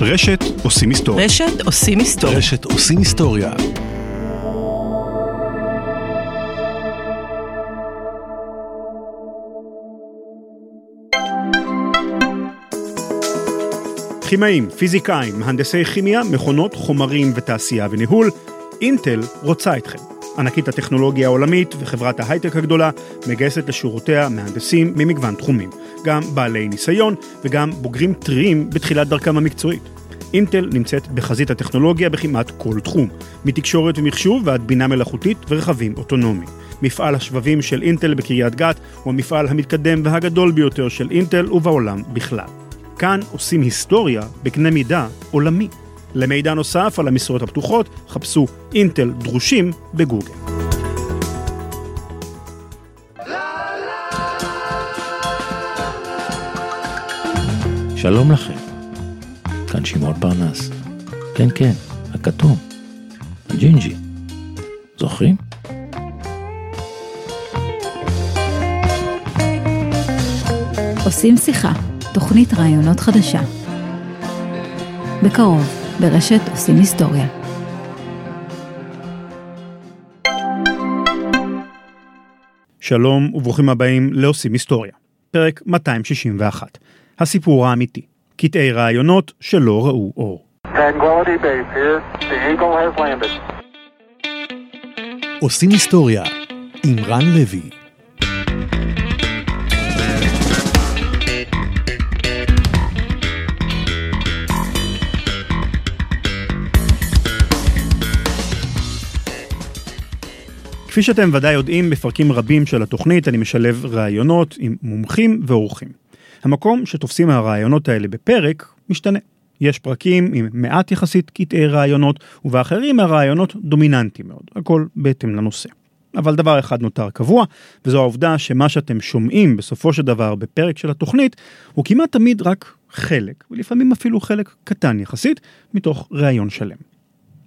רשת עושים היסטוריה. רשת עושים היסטוריה. רשת עושים היסטוריה. כימאים, פיזיקאים, מהנדסי כימיה, מכונות, חומרים ותעשייה וניהול, אינטל רוצה אתכם. ענקית הטכנולוגיה העולמית וחברת ההייטק הגדולה מגייסת לשורותיה מהנדסים ממגוון תחומים, גם בעלי ניסיון וגם בוגרים טריים בתחילת דרכם המקצועית. אינטל נמצאת בחזית הטכנולוגיה בכמעט כל תחום, מתקשורת ומחשוב ועד בינה מלאכותית ורכבים אוטונומיים. מפעל השבבים של אינטל בקריית גת הוא המפעל המתקדם והגדול ביותר של אינטל ובעולם בכלל. כאן עושים היסטוריה בקנה מידה עולמי. למידע נוסף על המשרות הפתוחות, חפשו אינטל דרושים בגוגל. שלום לכם, כאן שמעון פרנס. כן, כן, הכתום, הג'ינג'י. זוכרים? עושים שיחה, תוכנית רעיונות חדשה. בקרוב, ברשת עושים היסטוריה. שלום וברוכים הבאים לעושים היסטוריה. פרק 261. הסיפור האמיתי. קטעי רעיונות שלא ראו אור. עושים היסטוריה עם רן לוי. כפי שאתם ודאי יודעים, בפרקים רבים של התוכנית אני משלב רעיונות עם מומחים ואורחים. המקום שתופסים הרעיונות האלה בפרק משתנה. יש פרקים עם מעט יחסית קטעי רעיונות, ובאחרים הרעיונות דומיננטיים מאוד, הכל בהתאם לנושא. אבל דבר אחד נותר קבוע, וזו העובדה שמה שאתם שומעים בסופו של דבר בפרק של התוכנית, הוא כמעט תמיד רק חלק, ולפעמים אפילו חלק קטן יחסית, מתוך ראיון שלם.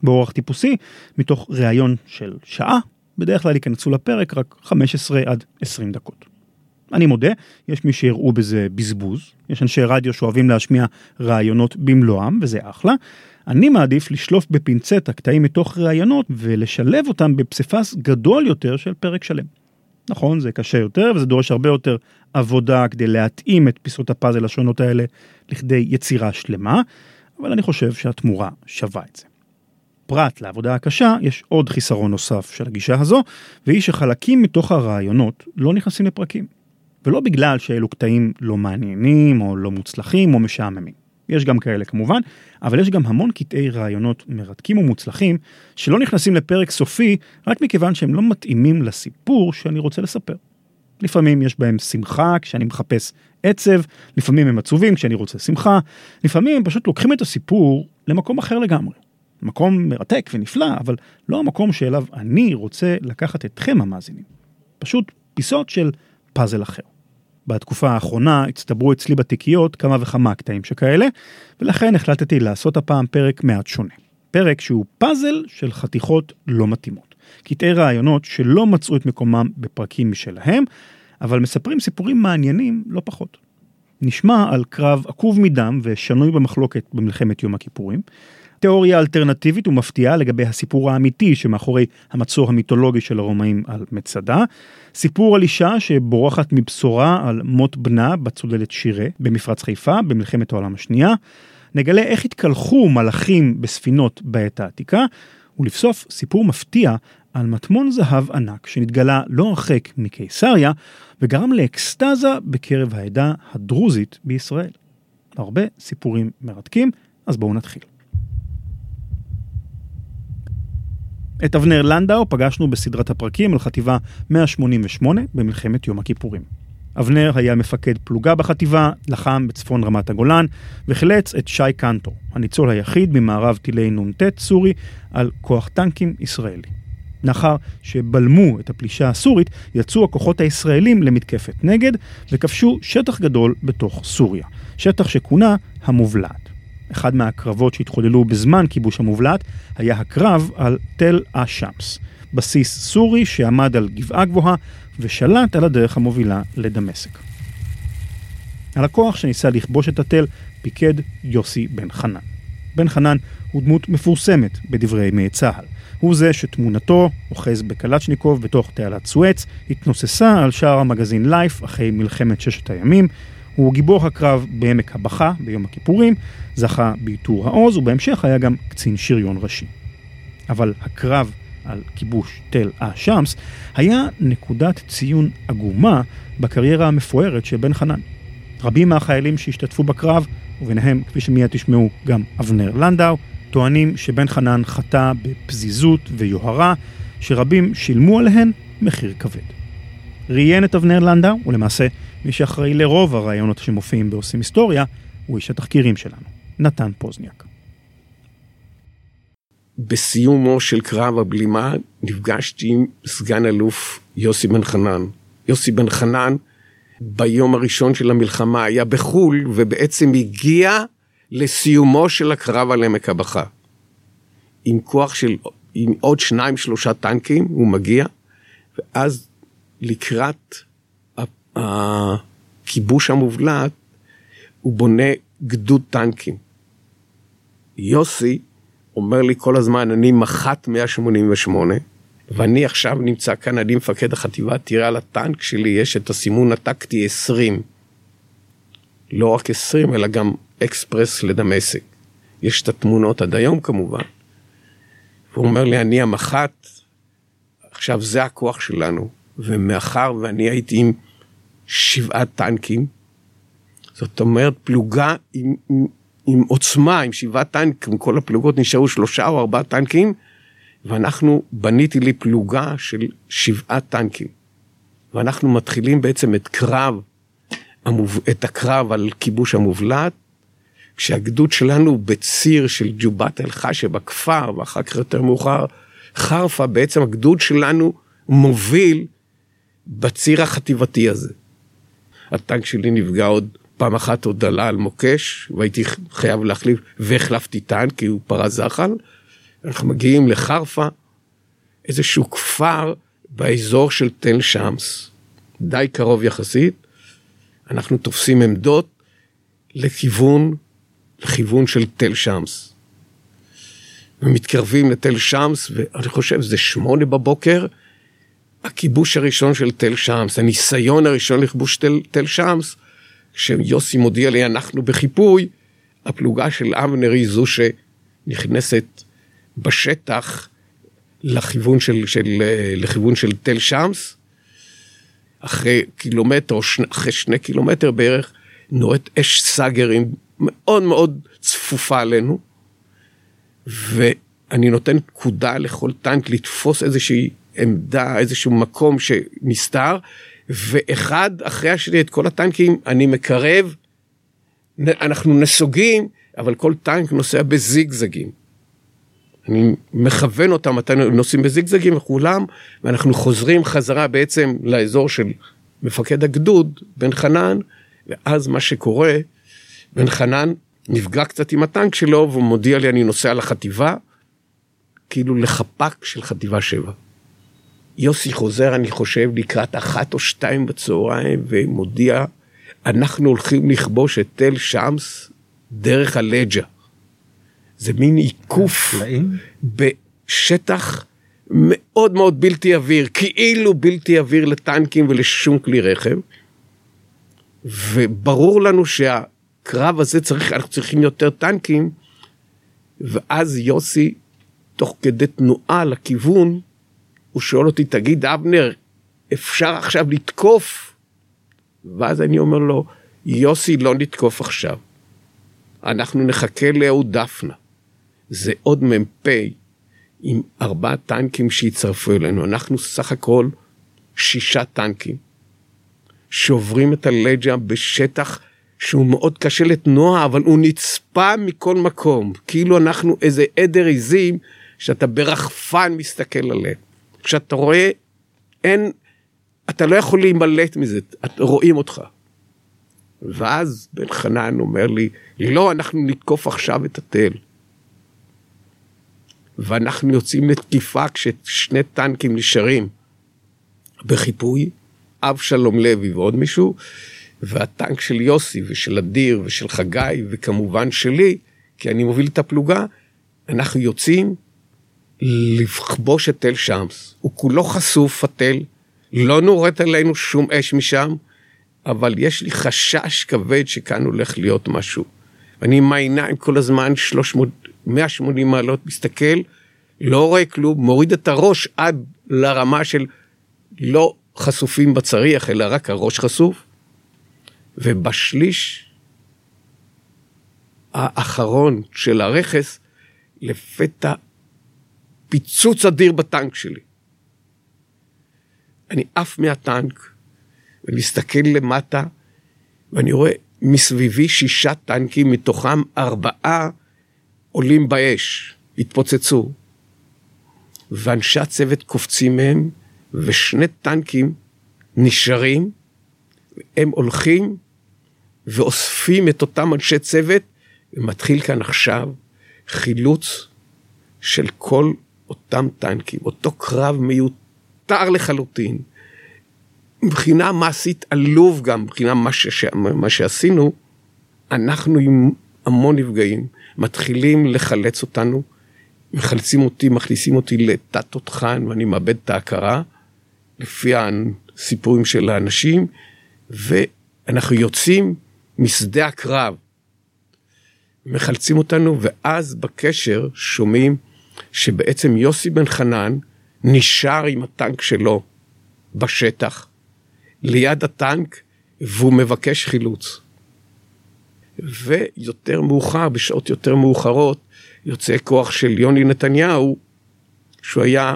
באורח טיפוסי, מתוך ראיון של שעה, בדרך כלל ייכנסו לפרק רק 15 עד 20 דקות. אני מודה, יש מי שיראו בזה בזבוז, יש אנשי רדיו שאוהבים להשמיע רעיונות במלואם, וזה אחלה. אני מעדיף לשלוף בפינצטה קטעים מתוך ראיונות ולשלב אותם בפסיפס גדול יותר של פרק שלם. נכון, זה קשה יותר וזה דורש הרבה יותר עבודה כדי להתאים את פיסות הפאזל השונות האלה לכדי יצירה שלמה, אבל אני חושב שהתמורה שווה את זה. פרט לעבודה הקשה, יש עוד חיסרון נוסף של הגישה הזו, והיא שחלקים מתוך הרעיונות לא נכנסים לפרקים. ולא בגלל שאלו קטעים לא מעניינים, או לא מוצלחים, או משעממים. יש גם כאלה כמובן, אבל יש גם המון קטעי רעיונות מרתקים ומוצלחים, שלא נכנסים לפרק סופי, רק מכיוון שהם לא מתאימים לסיפור שאני רוצה לספר. לפעמים יש בהם שמחה כשאני מחפש עצב, לפעמים הם עצובים כשאני רוצה שמחה, לפעמים הם פשוט לוקחים את הסיפור למקום אחר לגמרי. מקום מרתק ונפלא, אבל לא המקום שאליו אני רוצה לקחת אתכם המאזינים. פשוט פיסות של פאזל אחר. בתקופה האחרונה הצטברו אצלי בתיקיות כמה וכמה קטעים שכאלה, ולכן החלטתי לעשות הפעם פרק מעט שונה. פרק שהוא פאזל של חתיכות לא מתאימות. קטעי רעיונות שלא מצאו את מקומם בפרקים משלהם, אבל מספרים סיפורים מעניינים לא פחות. נשמע על קרב עקוב מדם ושנוי במחלוקת במלחמת יום הכיפורים, תיאוריה אלטרנטיבית ומפתיעה לגבי הסיפור האמיתי שמאחורי המצור המיתולוגי של הרומאים על מצדה, סיפור על אישה שבורחת מבשורה על מות בנה בצוללת שירה במפרץ חיפה במלחמת העולם השנייה, נגלה איך התקלחו מלאכים בספינות בעת העתיקה, ולבסוף סיפור מפתיע על מטמון זהב ענק שנתגלה לא הרחק מקיסריה וגרם לאקסטזה בקרב העדה הדרוזית בישראל. הרבה סיפורים מרתקים, אז בואו נתחיל. את אבנר לנדאו פגשנו בסדרת הפרקים על חטיבה 188 במלחמת יום הכיפורים. אבנר היה מפקד פלוגה בחטיבה, לחם בצפון רמת הגולן, וחילץ את שי קנטור, הניצול היחיד ממערב טילי נ"ט סורי על כוח טנקים ישראלי. לאחר שבלמו את הפלישה הסורית, יצאו הכוחות הישראלים למתקפת נגד, וכבשו שטח גדול בתוך סוריה, שטח שכונה המובלעת. אחד מהקרבות שהתחוללו בזמן כיבוש המובלעת היה הקרב על תל א-שמס, בסיס סורי שעמד על גבעה גבוהה ושלט על הדרך המובילה לדמשק. על הכוח שניסה לכבוש את התל פיקד יוסי בן חנן. בן חנן הוא דמות מפורסמת בדברי ימי צה"ל. הוא זה שתמונתו, אוחז בקלצ'ניקוב בתוך תעלת סואץ, התנוססה על שער המגזין לייף אחרי מלחמת ששת הימים. הוא גיבור הקרב בעמק הבכה ביום הכיפורים, זכה בעיטור העוז ובהמשך היה גם קצין שריון ראשי. אבל הקרב על כיבוש תל א-שמס היה נקודת ציון עגומה בקריירה המפוארת של בן חנן. רבים מהחיילים שהשתתפו בקרב, וביניהם, כפי שמיד תשמעו, גם אבנר לנדאו, טוענים שבן חנן חטא בפזיזות ויוהרה, שרבים שילמו עליהן מחיר כבד. ראיין את אבנר לנדאו, ולמעשה מי שאחראי לרוב הרעיונות שמופיעים בעושים היסטוריה, הוא איש התחקירים שלנו, נתן פוזניאק. בסיומו של קרב הבלימה נפגשתי עם סגן אלוף יוסי בן חנן. יוסי בן חנן ביום הראשון של המלחמה היה בחו"ל ובעצם הגיע לסיומו של הקרב על עמק הבכה. עם כוח של, עם עוד שניים שלושה טנקים הוא מגיע ואז לקראת הכיבוש המובלט הוא בונה גדוד טנקים. יוסי אומר לי כל הזמן, אני מח"ט 188, ואני עכשיו נמצא כאן, אני מפקד החטיבה, תראה על הטנק שלי יש את הסימון הטקטי 20. לא רק 20, אלא גם אקספרס לדמשק. יש את התמונות עד היום כמובן. והוא אומר לי, אני המח"ט, עכשיו זה הכוח שלנו, ומאחר ואני הייתי עם שבעה טנקים, זאת אומרת פלוגה עם, עם עם עוצמה, עם שבעה טנקים, כל הפלוגות נשארו שלושה או ארבעה טנקים, ואנחנו, בניתי לי פלוגה של שבעה טנקים. ואנחנו מתחילים בעצם את קרב, את הקרב על כיבוש המובלט, כשהגדוד שלנו בציר של ג'ובת אל-חש שבכפר, ואחר כך יותר מאוחר, חרפה, בעצם הגדוד שלנו מוביל בציר החטיבתי הזה. הטנק שלי נפגע עוד פעם אחת עוד עלה על מוקש והייתי חייב להחליף והחלפתי טנק כי הוא פרס זחל. אנחנו מגיעים לחרפה, איזשהו כפר באזור של תל שמס, די קרוב יחסית. אנחנו תופסים עמדות לכיוון, לכיוון של תל שמס. ומתקרבים לתל שמס, ואני חושב שזה שמונה בבוקר, הכיבוש הראשון של תל שמס, הניסיון הראשון לכיבוש תל, תל שמס, כשיוסי מודיע לי אנחנו בחיפוי, הפלוגה של אבנר היא זו שנכנסת בשטח לכיוון של, של, לכיוון של תל שמס, אחרי קילומטר או שני, אחרי שני קילומטר בערך, נורית אש סאגרים מאוד מאוד צפופה עלינו, ואני נותן פקודה לכל טנק לתפוס איזושהי עמדה, איזשהו מקום שנסתר, ואחד אחרי השני את כל הטנקים אני מקרב, אנחנו נסוגים, אבל כל טנק נוסע בזיגזגים. אני מכוון אותם, מתי נוסעים בזיגזגים וכולם, ואנחנו חוזרים חזרה בעצם לאזור של מפקד הגדוד, בן חנן, ואז מה שקורה, בן חנן נפגע קצת עם הטנק שלו, והוא מודיע לי אני נוסע לחטיבה, כאילו לחפ"ק של חטיבה 7. יוסי חוזר, אני חושב, לקראת אחת או שתיים בצהריים, ומודיע, אנחנו הולכים לכבוש את תל שמס דרך הלג'ה. זה מין עיקוף בשטח מאוד מאוד בלתי עביר, כאילו בלתי עביר לטנקים ולשום כלי רכב. וברור לנו שהקרב הזה צריך, אנחנו צריכים יותר טנקים, ואז יוסי, תוך כדי תנועה לכיוון, הוא שואל אותי, תגיד אבנר, אפשר עכשיו לתקוף? ואז אני אומר לו, יוסי, לא נתקוף עכשיו. אנחנו נחכה לאהוד דפנה. זה עוד מ"פ עם ארבעה טנקים שיצטרפו אלינו. אנחנו סך הכל שישה טנקים שעוברים את הלג'ה בשטח שהוא מאוד קשה לתנועה, אבל הוא נצפה מכל מקום. כאילו אנחנו איזה עדר עיזים שאתה ברחפן מסתכל עליהם. כשאתה רואה, אין, אתה לא יכול להימלט מזה, רואים אותך. ואז בן חנן אומר לי, לא, אנחנו נתקוף עכשיו את התל. ואנחנו יוצאים לתקיפה כששני טנקים נשארים בחיפוי, אבשלום לוי ועוד מישהו, והטנק של יוסי ושל אדיר ושל חגי וכמובן שלי, כי אני מוביל את הפלוגה, אנחנו יוצאים לכבוש את תל שמס. הוא כולו חשוף, התל, לא נורית עלינו שום אש משם, אבל יש לי חשש כבד שכאן הולך להיות משהו. אני עם העיניים כל הזמן 300, 180 מעלות מסתכל, לא רואה כלום, מוריד את הראש עד לרמה של לא חשופים בצריח, אלא רק הראש חשוף. ובשליש האחרון של הרכס, לפתע פיצוץ אדיר בטנק שלי. אני עף מהטנק, ומסתכל למטה, ואני רואה מסביבי שישה טנקים, מתוכם ארבעה עולים באש, התפוצצו. ואנשי הצוות קופצים מהם, ושני טנקים נשארים, הם הולכים ואוספים את אותם אנשי צוות, ומתחיל כאן עכשיו חילוץ של כל אותם טנקים, אותו קרב מיותר לחלוטין. מבחינה מעשית עלוב גם, מבחינה מה, ש... מה שעשינו, אנחנו עם המון נפגעים, מתחילים לחלץ אותנו, מחלצים אותי, מכניסים אותי לתת תותחן ואני מאבד את ההכרה, לפי הסיפורים של האנשים, ואנחנו יוצאים משדה הקרב. מחלצים אותנו, ואז בקשר שומעים שבעצם יוסי בן חנן נשאר עם הטנק שלו בשטח, ליד הטנק, והוא מבקש חילוץ. ויותר מאוחר, בשעות יותר מאוחרות, יוצא כוח של יוני נתניהו, שהוא היה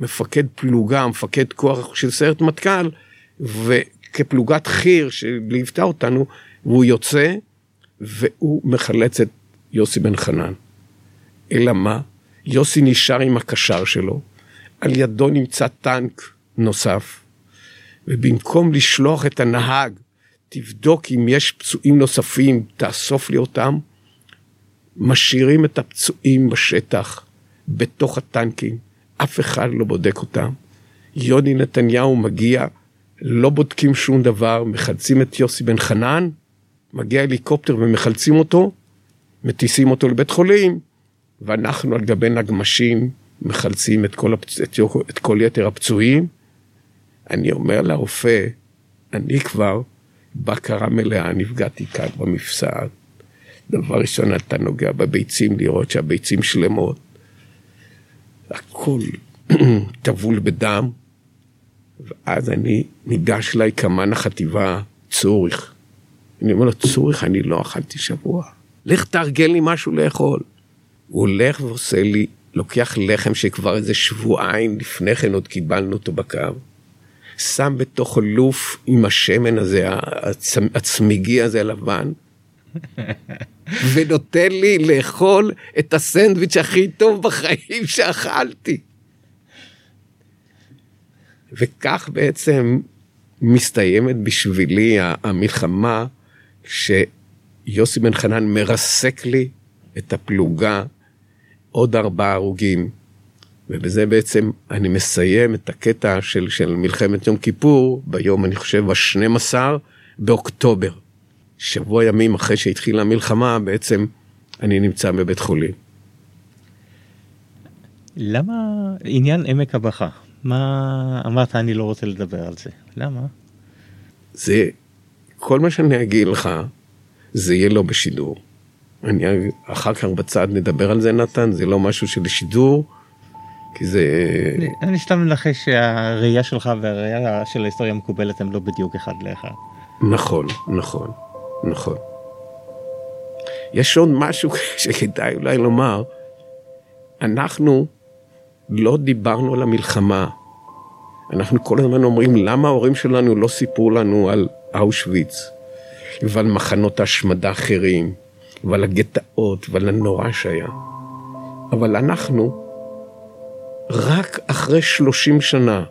מפקד פלוגה, מפקד כוח של סיירת מטכ"ל, וכפלוגת חי"ר שליוותה אותנו, והוא יוצא והוא מחלץ את יוסי בן חנן. אלא מה? יוסי נשאר עם הקשר שלו, על ידו נמצא טנק נוסף, ובמקום לשלוח את הנהג, תבדוק אם יש פצועים נוספים, תאסוף לי אותם, משאירים את הפצועים בשטח, בתוך הטנקים, אף אחד לא בודק אותם. יוני נתניהו מגיע, לא בודקים שום דבר, מחלצים את יוסי בן חנן, מגיע הליקופטר ומחלצים אותו, מטיסים אותו לבית חולים, ואנחנו על גבי נגמשים מחלצים את כל, הפצ... את, את כל יתר הפצועים. אני אומר לרופא, אני כבר בקרה מלאה, נפגעתי כאן במפסעת. דבר ראשון, אתה נוגע בביצים, לראות שהביצים שלמות. הכל טבול בדם. ואז אני ניגש אליי קמ"ן החטיבה, צוריך. אני אומר לו, צוריך, אני לא אכלתי שבוע. לך תארגן לי משהו לאכול. הוא הולך ועושה לי, לוקח לחם שכבר איזה שבועיים לפני כן עוד קיבלנו אותו בקו, שם בתוך לוף עם השמן הזה, הצ... הצמיגי הזה הלבן, ונותן לי לאכול את הסנדוויץ' הכי טוב בחיים שאכלתי. וכך בעצם מסתיימת בשבילי המלחמה שיוסי בן חנן מרסק לי את הפלוגה עוד ארבעה הרוגים. ובזה בעצם אני מסיים את הקטע של, של מלחמת יום כיפור ביום, אני חושב, ה-12 באוקטובר. שבוע ימים אחרי שהתחילה המלחמה, בעצם אני נמצא בבית חולים. למה עניין עמק הבכה? מה אמרת אני לא רוצה לדבר על זה? למה? זה, כל מה שאני אגיד לך, זה יהיה לא בשידור. אני אחר כך בצד נדבר על זה נתן, זה לא משהו של שידור, כי זה... אני, אני סתם מנחש שהראייה שלך והראייה של ההיסטוריה המקובלת הם לא בדיוק אחד לאחד. נכון, נכון, נכון. יש עוד משהו שכדאי אולי לומר, אנחנו לא דיברנו על המלחמה. אנחנו כל הזמן אומרים למה ההורים שלנו לא סיפרו לנו על אושוויץ ועל מחנות השמדה אחרים. ועל הגטאות ועל הנורא שהיה. אבל אנחנו, רק אחרי 30 שנה,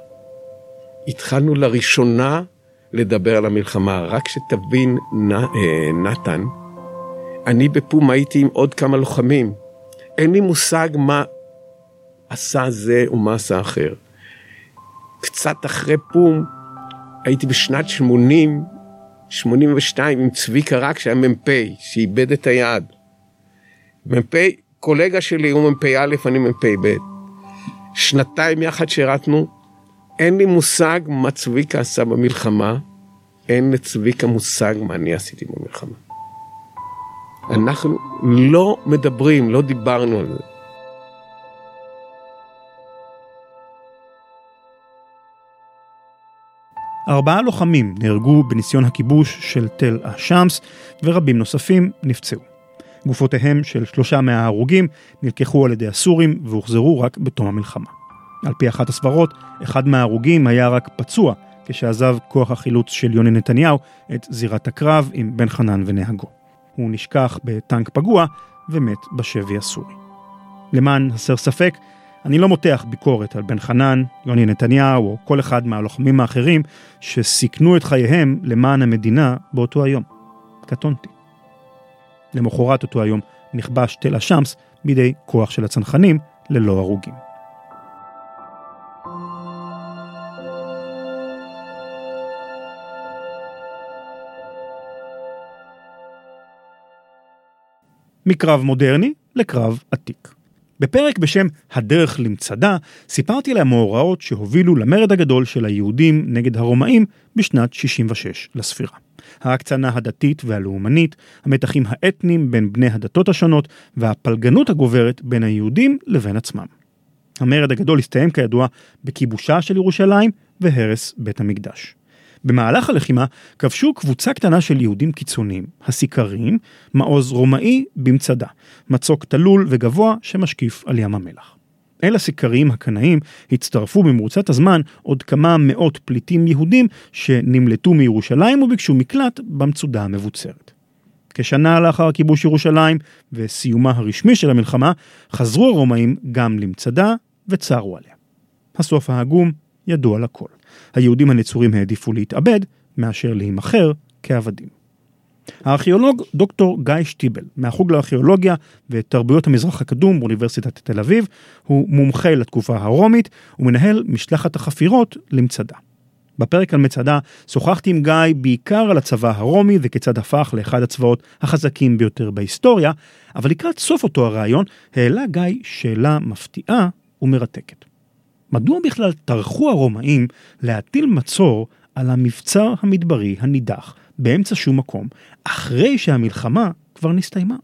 התחלנו לראשונה לדבר על המלחמה. רק שתבין, נ, אה, נתן, אני בפום הייתי עם עוד כמה לוחמים. אין לי מושג מה עשה זה ומה עשה אחר. קצת אחרי פום, הייתי בשנת 80 82 עם צביקה רק שהיה מ"פ, שאיבד את היד. מ"פ, קולגה שלי הוא מ"פ א', אני מ"פ ב'. שנתיים יחד שירתנו, אין לי מושג מה צביקה עשה במלחמה, אין לצביקה מושג מה אני עשיתי במלחמה. אנחנו לא מדברים, לא דיברנו על זה. ארבעה לוחמים נהרגו בניסיון הכיבוש של תל א-שמס, ורבים נוספים נפצעו. גופותיהם של שלושה מההרוגים נלקחו על ידי הסורים והוחזרו רק בתום המלחמה. על פי אחת הסברות, אחד מההרוגים היה רק פצוע כשעזב כוח החילוץ של יוני נתניהו את זירת הקרב עם בן חנן ונהגו. הוא נשכח בטנק פגוע ומת בשבי הסורי. למען הסר ספק, אני לא מותח ביקורת על בן חנן, יוני נתניהו או כל אחד מהלוחמים האחרים שסיכנו את חייהם למען המדינה באותו היום. קטונתי. למחרת אותו היום נכבש תל א-שמס בידי כוח של הצנחנים ללא הרוגים. מקרב מודרני לקרב עתיק. בפרק בשם הדרך למצדה, סיפרתי על המאורעות שהובילו למרד הגדול של היהודים נגד הרומאים בשנת 66 לספירה. ההקצנה הדתית והלאומנית, המתחים האתניים בין בני הדתות השונות והפלגנות הגוברת בין היהודים לבין עצמם. המרד הגדול הסתיים כידוע בכיבושה של ירושלים והרס בית המקדש. במהלך הלחימה כבשו קבוצה קטנה של יהודים קיצוניים, הסיכרים, מעוז רומאי במצדה, מצוק תלול וגבוה שמשקיף על ים המלח. אל הסיכרים הקנאים הצטרפו במרוצת הזמן עוד כמה מאות פליטים יהודים שנמלטו מירושלים וביקשו מקלט במצודה המבוצרת. כשנה לאחר כיבוש ירושלים וסיומה הרשמי של המלחמה, חזרו הרומאים גם למצדה וצרו עליה. הסוף העגום ידוע לכל. היהודים הנצורים העדיפו להתאבד מאשר להימכר כעבדים. הארכיאולוג דוקטור גיא שטיבל, מהחוג לארכיאולוגיה ותרבויות המזרח הקדום באוניברסיטת תל אביב, הוא מומחה לתקופה הרומית ומנהל משלחת החפירות למצדה. בפרק על מצדה שוחחתי עם גיא בעיקר על הצבא הרומי וכיצד הפך לאחד הצבאות החזקים ביותר בהיסטוריה, אבל לקראת סוף אותו הרעיון העלה גיא שאלה מפתיעה ומרתקת. מדוע בכלל טרחו הרומאים להטיל מצור על המבצר המדברי הנידח באמצע שום מקום, אחרי שהמלחמה כבר נסתיימה?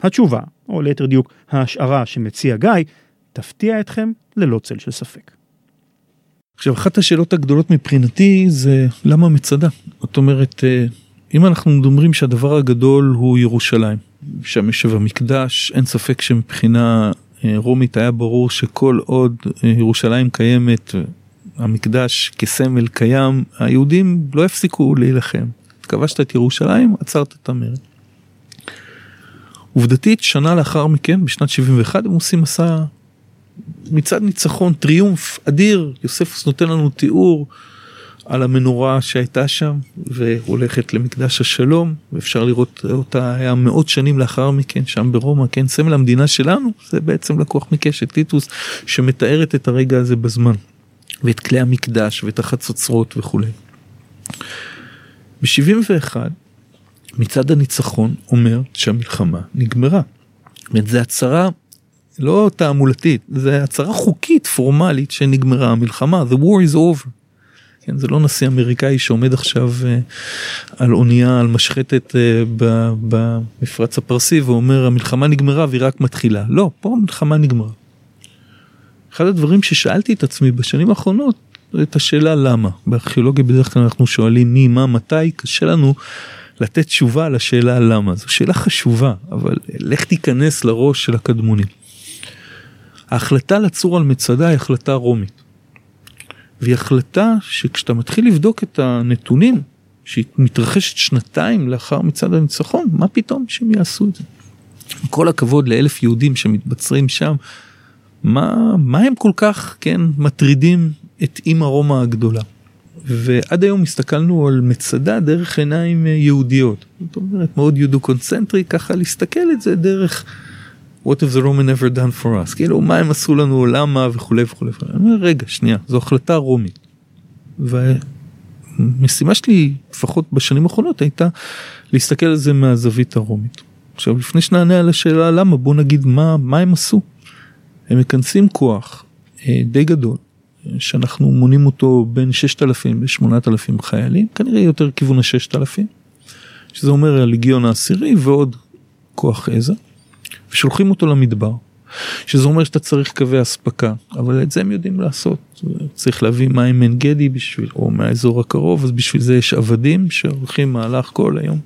התשובה, או ליתר דיוק ההשערה שמציע גיא, תפתיע אתכם ללא צל של ספק. עכשיו אחת השאלות הגדולות מבחינתי זה למה מצדה? זאת אומרת אה, אם אנחנו מדברים שהדבר הגדול הוא ירושלים, שם יושב המקדש, אין ספק שמבחינה אה, רומית היה ברור שכל עוד אה, ירושלים קיימת, המקדש כסמל קיים, היהודים לא יפסיקו להילחם. כבשת את ירושלים, עצרת את המרד. עובדתית, שנה לאחר מכן, בשנת 71, הם עושים מסע מצעד ניצחון, טריומף אדיר, יוספוס נותן לנו תיאור על המנורה שהייתה שם והולכת למקדש השלום ואפשר לראות אותה היה מאות שנים לאחר מכן שם ברומא כן סמל המדינה שלנו זה בעצם לקוח מקשת טיטוס שמתארת את הרגע הזה בזמן ואת כלי המקדש ואת החצוצרות וכולי. ב-71 מצד הניצחון אומר שהמלחמה נגמרה. זה הצהרה לא תעמולתית זה הצהרה חוקית פורמלית שנגמרה המלחמה the war is over. כן, זה לא נשיא אמריקאי שעומד עכשיו אה, על אונייה, על משחטת אה, במפרץ הפרסי ואומר המלחמה נגמרה והיא רק מתחילה. לא, פה המלחמה נגמרה. אחד הדברים ששאלתי את עצמי בשנים האחרונות, את השאלה למה. בארכיאולוגיה בדרך כלל אנחנו שואלים מי, מה, מתי, קשה לנו לתת תשובה לשאלה למה. זו שאלה חשובה, אבל לך תיכנס לראש של הקדמונים. ההחלטה לצור על מצדה היא החלטה רומית. והיא החלטה שכשאתה מתחיל לבדוק את הנתונים, שהיא מתרחשת שנתיים לאחר מצעד הניצחון, מה פתאום שהם יעשו את זה? כל הכבוד לאלף יהודים שמתבצרים שם, מה, מה הם כל כך, כן, מטרידים את אימא רומא הגדולה? ועד היום הסתכלנו על מצדה דרך עיניים יהודיות. זאת אומרת, מאוד יודו קונצנטרי, ככה להסתכל את זה דרך what have the Roman ever done for us כאילו מה הם עשו לנו למה וכולי וכולי. אני אומר רגע שנייה זו החלטה רומית. והמשימה שלי לפחות בשנים האחרונות הייתה להסתכל על זה מהזווית הרומית. עכשיו לפני שנענה על השאלה למה בוא נגיד מה מה הם עשו. הם מכנסים כוח אה, די גדול שאנחנו מונים אותו בין 6,000 ל-8,000 חיילים כנראה יותר כיוון ה-6,000 שזה אומר הליגיון העשירי ועוד כוח עזר ושולחים אותו למדבר. שזה אומר שאתה צריך קווי אספקה אבל את זה הם יודעים לעשות צריך להביא מים מעין גדי בשביל או מהאזור הקרוב אז בשביל זה יש עבדים שהולכים מהלך כל היום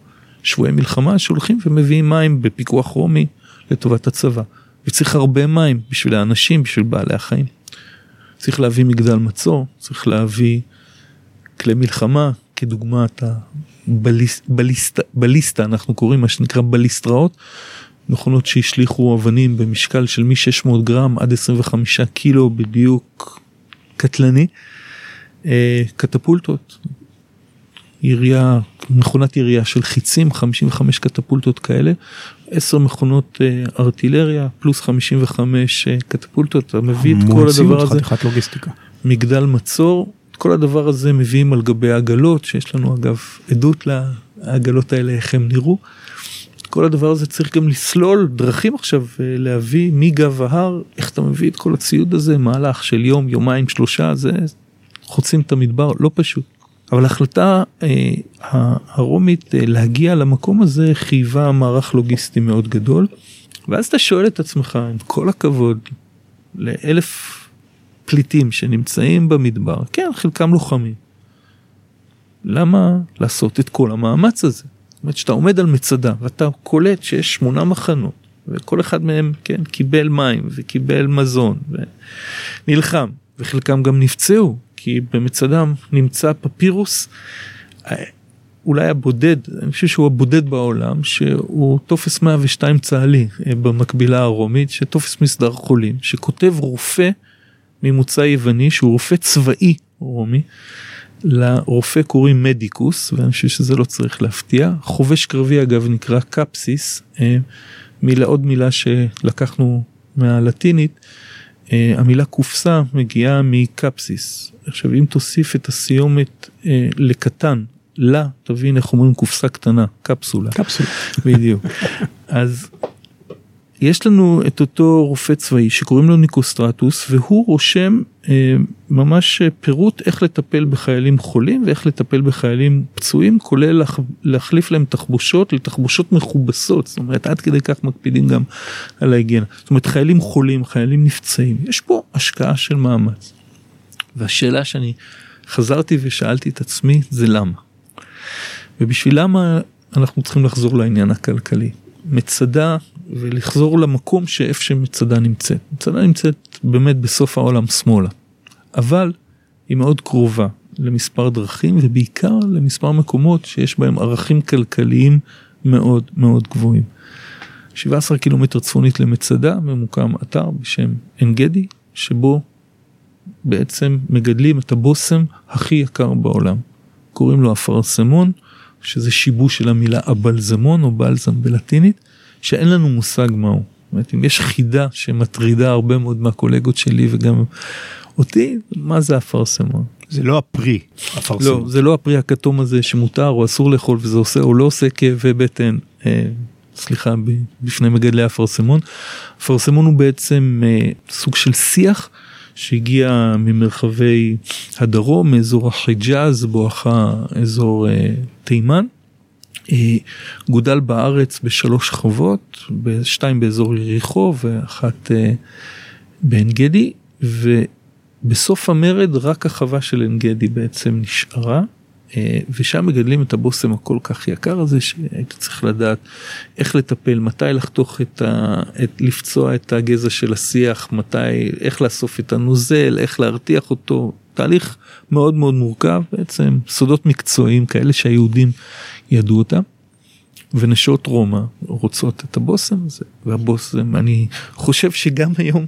שבועי מלחמה שהולכים ומביאים מים בפיקוח רומי לטובת הצבא וצריך הרבה מים בשביל האנשים בשביל בעלי החיים. צריך להביא מגדל מצור צריך להביא כלי מלחמה כדוגמת הבליסטה בליסטה אנחנו קוראים מה שנקרא בליסטראות מכונות שהשליכו אבנים במשקל של מ-600 גרם עד 25 קילו בדיוק קטלני. אה, קטפולטות, ירייה, מכונת ירייה של חיצים, 55 קטפולטות כאלה, 10 מכונות אה, ארטילריה פלוס 55 אה, קטפולטות, אתה מביא את כל הדבר הזה, חתיכת לוגיסטיקה. מגדל מצור, את כל הדבר הזה מביאים על גבי עגלות, שיש לנו אגב עדות לעגלות האלה איך הם נראו. כל הדבר הזה צריך גם לסלול דרכים עכשיו אה, להביא מגב ההר איך אתה מביא את כל הציוד הזה מהלך של יום יומיים שלושה זה חוצים את המדבר לא פשוט. אבל ההחלטה אה, הרומית אה, להגיע למקום הזה חייבה מערך לוגיסטי מאוד גדול ואז אתה שואל את עצמך עם כל הכבוד לאלף פליטים שנמצאים במדבר כן חלקם לוחמים. למה לעשות את כל המאמץ הזה? זאת אומרת שאתה עומד על מצדה ואתה קולט שיש שמונה מחנות וכל אחד מהם כן קיבל מים וקיבל מזון ונלחם וחלקם גם נפצעו כי במצדם נמצא פפירוס אה, אולי הבודד אני חושב שהוא הבודד בעולם שהוא טופס 102 צה"לי אה, במקבילה הרומית שטופס מסדר חולים שכותב רופא ממוצא יווני שהוא רופא צבאי רומי. לרופא קוראים מדיקוס ואני חושב שזה לא צריך להפתיע. חובש קרבי אגב נקרא קפסיס אה, מילה עוד מילה שלקחנו מהלטינית אה, המילה קופסה מגיעה מקפסיס. עכשיו אם תוסיף את הסיומת אה, לקטן לה תבין איך אומרים קופסה קטנה קפסולה. קפסולה. בדיוק. אז יש לנו את אותו רופא צבאי שקוראים לו ניקוסטרטוס והוא רושם אה, ממש פירוט איך לטפל בחיילים חולים ואיך לטפל בחיילים פצועים כולל להח, להחליף להם תחבושות לתחבושות מכובסות זאת אומרת עד כדי כך מקפידים גם על ההיגיינה זאת אומרת חיילים חולים חיילים נפצעים יש פה השקעה של מאמץ. והשאלה שאני חזרתי ושאלתי את עצמי זה למה. ובשביל למה אנחנו צריכים לחזור לעניין הכלכלי. מצדה ולחזור למקום שאיפה שמצדה נמצאת. מצדה נמצאת באמת בסוף העולם שמאלה, אבל היא מאוד קרובה למספר דרכים ובעיקר למספר מקומות שיש בהם ערכים כלכליים מאוד מאוד גבוהים. 17 קילומטר צפונית למצדה ממוקם אתר בשם עין גדי שבו בעצם מגדלים את הבושם הכי יקר בעולם. קוראים לו אפרסמון שזה שיבוש של המילה הבלזמון או בלזם בלטינית. שאין לנו מושג מהו. זאת אומרת, אם יש חידה שמטרידה הרבה מאוד מהקולגות שלי וגם אותי, מה זה אפרסמון? זה לא הפרי, אפרסמון. לא, זה לא הפרי הכתום הזה שמותר או אסור לאכול וזה עושה או לא עושה כאבי בטן. אה, סליחה בפני מגדלי אפרסמון. אפרסמון הוא בעצם אה, סוג של שיח שהגיע ממרחבי הדרום מאזור החיג'אז בואכה אזור אה, תימן. אה, גודל בארץ בשלוש שכבות, שתיים באזור יריחו ואחת אה, בעין גדי, ובסוף המרד רק החווה של עין גדי בעצם נשארה. אה, ושם מגדלים את הבושם הכל כך יקר הזה שהיית צריך לדעת איך לטפל, מתי לחתוך את ה... את, לפצוע את הגזע של השיח, מתי, איך לאסוף את הנוזל, איך להרתיח אותו, תהליך מאוד מאוד מורכב בעצם, סודות מקצועיים כאלה שהיהודים ידעו אותם. ונשות רומא רוצות את הבושם הזה, והבושם, אני חושב שגם היום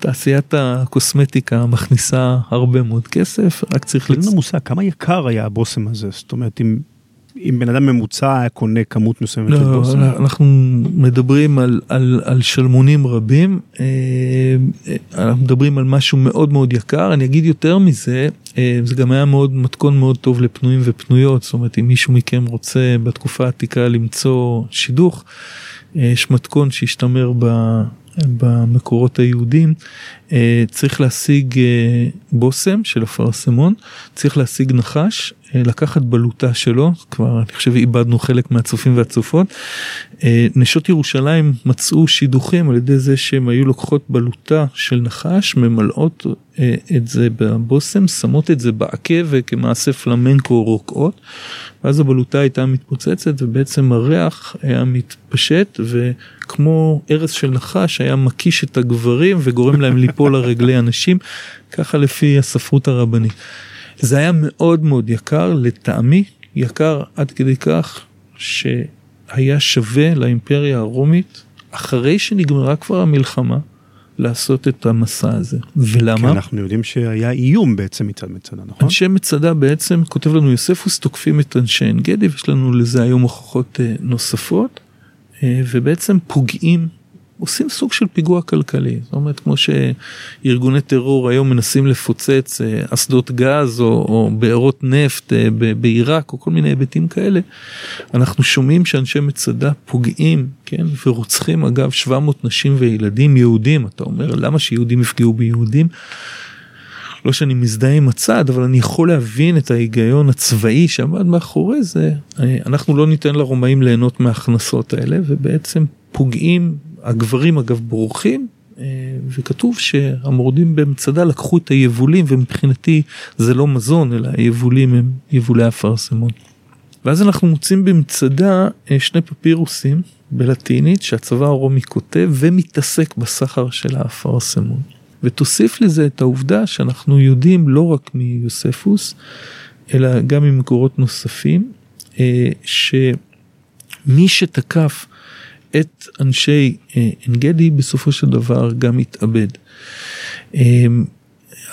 תעשיית הקוסמטיקה מכניסה הרבה מאוד כסף, רק צריך... אין לנו מושג. כמה יקר היה הבושם הזה, זאת אומרת אם אם בן אדם ממוצע היה קונה כמות מסוימת של לא, בושם. אנחנו מדברים על, על, על שלמונים רבים, אה, אה, אנחנו מדברים על משהו מאוד מאוד יקר, אני אגיד יותר מזה, אה, זה גם היה מאוד מתכון מאוד טוב לפנויים ופנויות, זאת אומרת אם מישהו מכם רוצה בתקופה העתיקה למצוא שידוך, יש מתכון שהשתמר ב... במקורות היהודים אה, צריך להשיג אה, בושם של אפרסמון, צריך להשיג נחש, אה, לקחת בלוטה שלו, כבר אני חושב איבדנו חלק מהצופים והצופות. נשות ירושלים מצאו שידוכים על ידי זה שהם היו לוקחות בלוטה של נחש, ממלאות את זה בבושם, שמות את זה בעקה וכמעשה פלמנקו רוקעות, ואז הבלוטה הייתה מתפוצצת ובעצם הריח היה מתפשט וכמו ארץ של נחש היה מקיש את הגברים וגורם להם ליפול על רגלי הנשים, ככה לפי הספרות הרבנית. זה היה מאוד מאוד יקר, לטעמי יקר עד כדי כך שהיה שווה לאימפריה הרומית, אחרי שנגמרה כבר המלחמה, לעשות את המסע הזה. כי ולמה? אנחנו יודעים שהיה איום בעצם מצד מצדה, נכון? אנשי מצדה בעצם, כותב לנו יוספוס, תוקפים את אנשי עין גדי, ויש לנו לזה היום הוכחות אה, נוספות, ובעצם פוגעים, עושים סוג של פיגוע כלכלי. זאת אומרת, כמו שארגוני טרור היום מנסים לפוצץ אה, אסדות גז או, או בארות נפט אה, בעיראק, או כל מיני היבטים כאלה, אנחנו שומעים שאנשי מצדה פוגעים, כן, ורוצחים אגב 700 נשים וילדים יהודים. אתה אומר, למה שיהודים יפגעו ביהודים? לא שאני מזדהה עם הצד, אבל אני יכול להבין את ההיגיון הצבאי שעמד מאחורי זה. אנחנו לא ניתן לרומאים ליהנות מההכנסות האלה, ובעצם פוגעים, הגברים אגב בורחים, אה, וכתוב שהמורדים במצדה לקחו את היבולים, ומבחינתי זה לא מזון, אלא היבולים הם יבולי אפרסמון. ואז אנחנו מוצאים במצדה אה, שני פפירוסים בלטינית שהצבא הרומי כותב ומתעסק בסחר של האפרסמון. ותוסיף לזה את העובדה שאנחנו יודעים לא רק מיוספוס, אלא גם ממקורות נוספים, אה, שמי שתקף את אנשי אה, עין גדי בסופו של דבר גם התאבד. אה,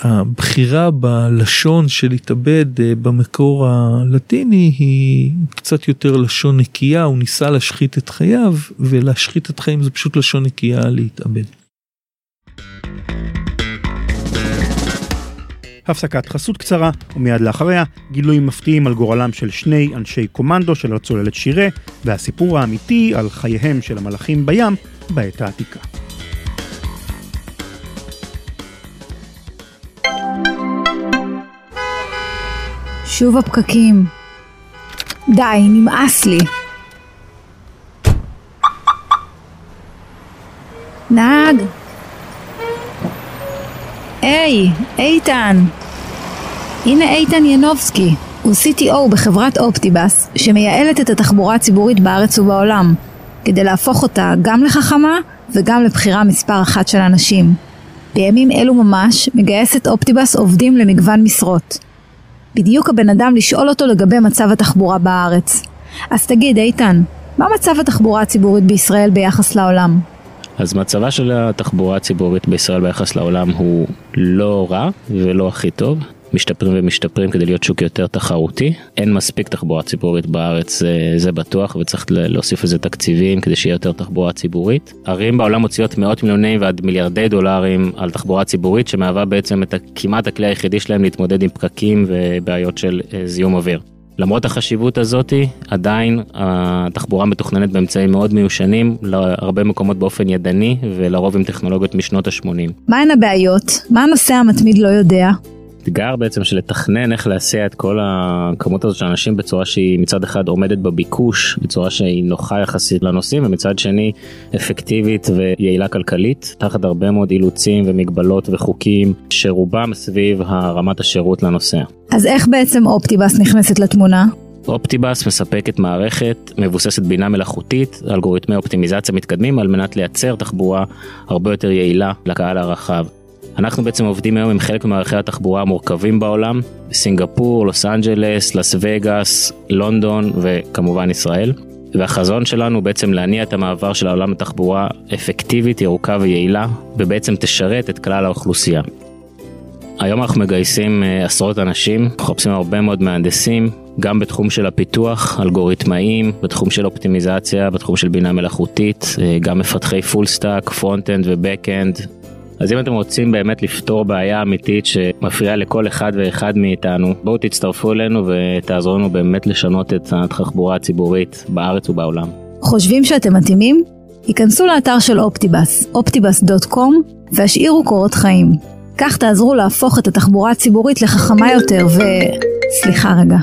הבחירה בלשון של התאבד אה, במקור הלטיני היא קצת יותר לשון נקייה, הוא ניסה להשחית את חייו, ולהשחית את חיים זה פשוט לשון נקייה להתאבד. הפסקת חסות קצרה, ומיד לאחריה גילויים מפתיעים על גורלם של שני אנשי קומנדו של הצוללת שירה, והסיפור האמיתי על חייהם של המלאכים בים בעת העתיקה. שוב הפקקים. די, נמאס לי. נהג. היי, איתן. הנה איתן ינובסקי, הוא CTO בחברת אופטיבאס, שמייעלת את התחבורה הציבורית בארץ ובעולם, כדי להפוך אותה גם לחכמה וגם לבחירה מספר אחת של אנשים. בימים אלו ממש מגייסת אופטיבאס עובדים למגוון משרות. בדיוק הבן אדם לשאול אותו לגבי מצב התחבורה בארץ. אז תגיד, איתן, מה מצב התחבורה הציבורית בישראל ביחס לעולם? אז מצבה של התחבורה הציבורית בישראל ביחס לעולם הוא לא רע ולא הכי טוב. משתפרים ומשתפרים כדי להיות שוק יותר תחרותי. אין מספיק תחבורה ציבורית בארץ, זה, זה בטוח, וצריך להוסיף לזה תקציבים כדי שיהיה יותר תחבורה ציבורית. ערים בעולם מוציאות מאות מיליוני ועד מיליארדי דולרים על תחבורה ציבורית, שמהווה בעצם את כמעט הכלי היחידי שלהם להתמודד עם פקקים ובעיות של אה, זיהום אוויר. למרות החשיבות הזאתי, עדיין התחבורה מתוכננת באמצעים מאוד מיושנים, להרבה מקומות באופן ידני ולרוב עם טכנולוגיות משנות ה-80. מהן הבעיות? מה הנוסע המתמיד לא יודע? אתגר בעצם של לתכנן איך להסיע את כל הכמות הזאת של אנשים בצורה שהיא מצד אחד עומדת בביקוש, בצורה שהיא נוחה יחסית לנוסעים, ומצד שני אפקטיבית ויעילה כלכלית, תחת הרבה מאוד אילוצים ומגבלות וחוקים, שרובם סביב הרמת השירות לנוסע. אז איך בעצם אופטיבאס נכנסת לתמונה? אופטיבאס מספקת מערכת מבוססת בינה מלאכותית, אלגוריתמי אופטימיזציה מתקדמים על מנת לייצר תחבורה הרבה יותר יעילה לקהל הרחב. אנחנו בעצם עובדים היום עם חלק ממערכי התחבורה המורכבים בעולם, סינגפור, לוס אנג'לס, לס וגאס, לונדון וכמובן ישראל. והחזון שלנו בעצם להניע את המעבר של העולם לתחבורה אפקטיבית, ירוקה ויעילה, ובעצם תשרת את כלל האוכלוסייה. היום אנחנו מגייסים אה, עשרות אנשים, מחפשים הרבה מאוד מהנדסים, גם בתחום של הפיתוח, אלגוריתמאים, בתחום של אופטימיזציה, בתחום של בינה מלאכותית, אה, גם מפתחי full stack, front-end ו back-end. אז אם אתם רוצים באמת לפתור בעיה אמיתית שמפריעה לכל אחד ואחד מאיתנו, בואו תצטרפו אלינו ותעזרו לנו באמת לשנות את התחבורה הציבורית בארץ ובעולם. חושבים שאתם מתאימים? היכנסו לאתר של אופטיבאס, optibus.com, והשאירו קורות חיים. כך תעזרו להפוך את התחבורה הציבורית לחכמה יותר ו... סליחה רגע.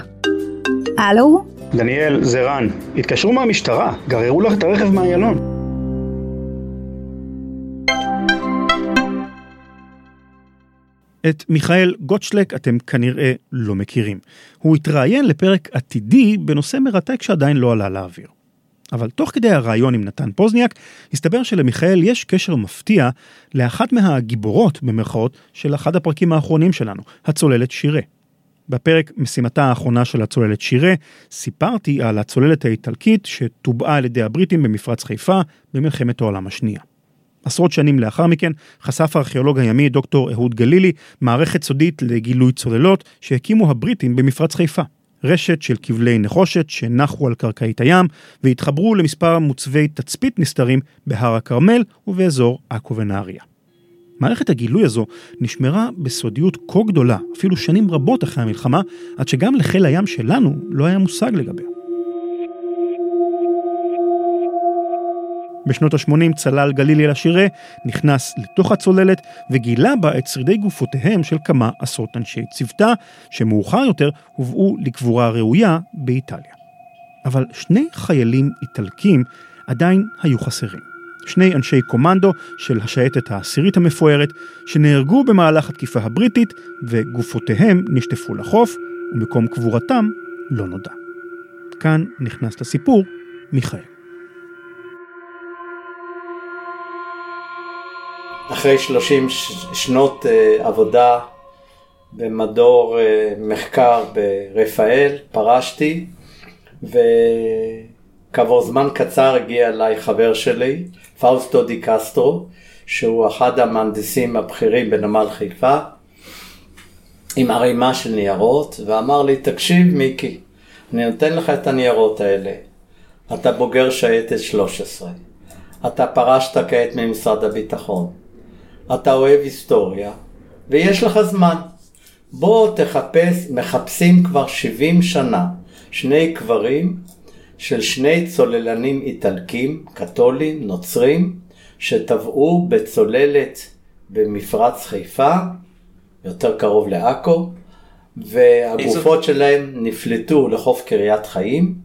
הלו? דניאל, זה רן. התקשרו מהמשטרה, גררו לך את הרכב מאיילון. את מיכאל גוטשלק אתם כנראה לא מכירים. הוא התראיין לפרק עתידי בנושא מרתק שעדיין לא עלה לאוויר. אבל תוך כדי הראיון עם נתן פוזניאק, הסתבר שלמיכאל יש קשר מפתיע לאחת מהגיבורות, במרכאות, של אחד הפרקים האחרונים שלנו, הצוללת שירה. בפרק משימתה האחרונה של הצוללת שירה, סיפרתי על הצוללת האיטלקית שטובעה על ידי הבריטים במפרץ חיפה במלחמת העולם השנייה. עשרות שנים לאחר מכן חשף הארכיאולוג הימי דוקטור אהוד גלילי מערכת סודית לגילוי צוללות שהקימו הבריטים במפרץ חיפה. רשת של כבלי נחושת שנחו על קרקעית הים והתחברו למספר מוצבי תצפית נסתרים בהר הכרמל ובאזור עכו ונהריה. מערכת הגילוי הזו נשמרה בסודיות כה גדולה, אפילו שנים רבות אחרי המלחמה, עד שגם לחיל הים שלנו לא היה מושג לגביה. בשנות ה-80 צלל גלילי לשירה, נכנס לתוך הצוללת וגילה בה את שרידי גופותיהם של כמה עשרות אנשי צוותה, שמאוחר יותר הובאו לקבורה ראויה באיטליה. אבל שני חיילים איטלקים עדיין היו חסרים. שני אנשי קומנדו של השייטת העשירית המפוארת, שנהרגו במהלך התקיפה הבריטית, וגופותיהם נשטפו לחוף, ומקום קבורתם לא נודע. כאן נכנס לסיפור מיכאל. אחרי 30 שנות אה, עבודה במדור אה, מחקר ברפאל, פרשתי, וכעבור זמן קצר הגיע אליי חבר שלי, פאוסטו די קסטרו, שהוא אחד המהנדסים הבכירים בנמל חיפה, עם ערימה של ניירות, ואמר לי, תקשיב מיקי, אני נותן לך את הניירות האלה, אתה בוגר שייטת 13, אתה פרשת כעת ממשרד הביטחון. אתה אוהב היסטוריה, ויש לך זמן. בוא תחפש, מחפשים כבר 70 שנה, שני קברים של שני צוללנים איטלקים, קתולים, נוצרים, שטבעו בצוללת במפרץ חיפה, יותר קרוב לעכו, והגופות איזו... שלהם נפלטו לחוף קריית חיים,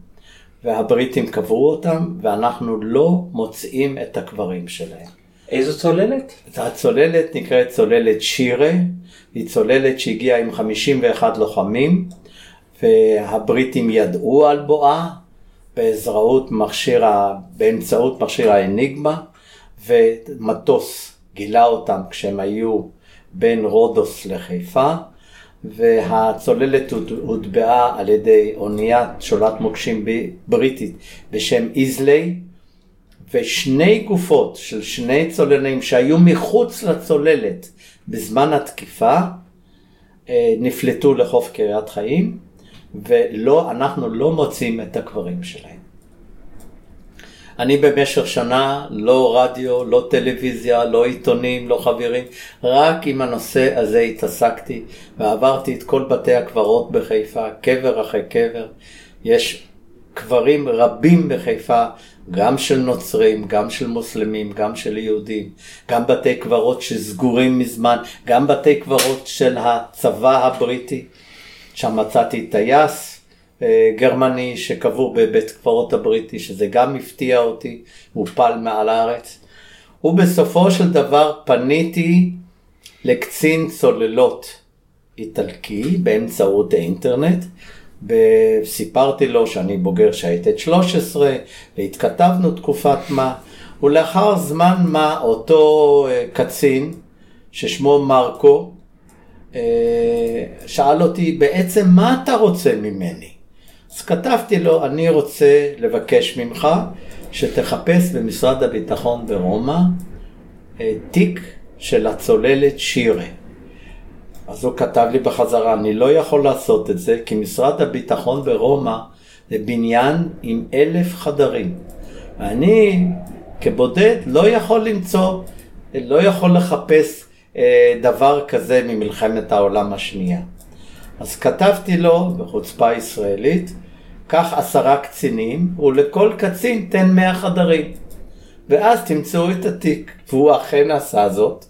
והבריטים קברו אותם, ואנחנו לא מוצאים את הקברים שלהם. איזו צוללת? הצוללת נקראת צוללת שירה, היא צוללת שהגיעה עם 51 לוחמים, והבריטים ידעו על בואה בעזרות מכשיר, באמצעות מכשיר האניגמה, ומטוס גילה אותם כשהם היו בין רודוס לחיפה, והצוללת הוטבעה על ידי אוניית שולט מוקשים בריטית בשם איזלי, ושני גופות של שני צוללים שהיו מחוץ לצוללת בזמן התקיפה אה, נפלטו לחוף קריית חיים ואנחנו לא מוצאים את הקברים שלהם. אני במשך שנה לא רדיו, לא טלוויזיה, לא עיתונים, לא חברים, רק עם הנושא הזה התעסקתי ועברתי את כל בתי הקברות בחיפה, קבר אחרי קבר. יש קברים רבים בחיפה גם של נוצרים, גם של מוסלמים, גם של יהודים, גם בתי קברות שסגורים מזמן, גם בתי קברות של הצבא הבריטי. שם מצאתי טייס אה, גרמני שקבור בבית קברות הבריטי, שזה גם הפתיע אותי, הוא פל מעל הארץ. ובסופו של דבר פניתי לקצין צוללות איטלקי באמצעות האינטרנט, וסיפרתי לו שאני בוגר שייטת 13, והתכתבנו תקופת מה, ולאחר זמן מה אותו אה, קצין, ששמו מרקו, אה, שאל אותי, בעצם מה אתה רוצה ממני? אז כתבתי לו, אני רוצה לבקש ממך שתחפש במשרד הביטחון ברומא אה, תיק של הצוללת שירה. אז הוא כתב לי בחזרה, אני לא יכול לעשות את זה, כי משרד הביטחון ברומא זה בניין עם אלף חדרים. ואני כבודד לא יכול למצוא, לא יכול לחפש אה, דבר כזה ממלחמת העולם השנייה. אז כתבתי לו בחוצפה ישראלית, קח עשרה קצינים ולכל קצין תן מאה חדרים. ואז תמצאו את התיק. והוא אכן עשה זאת,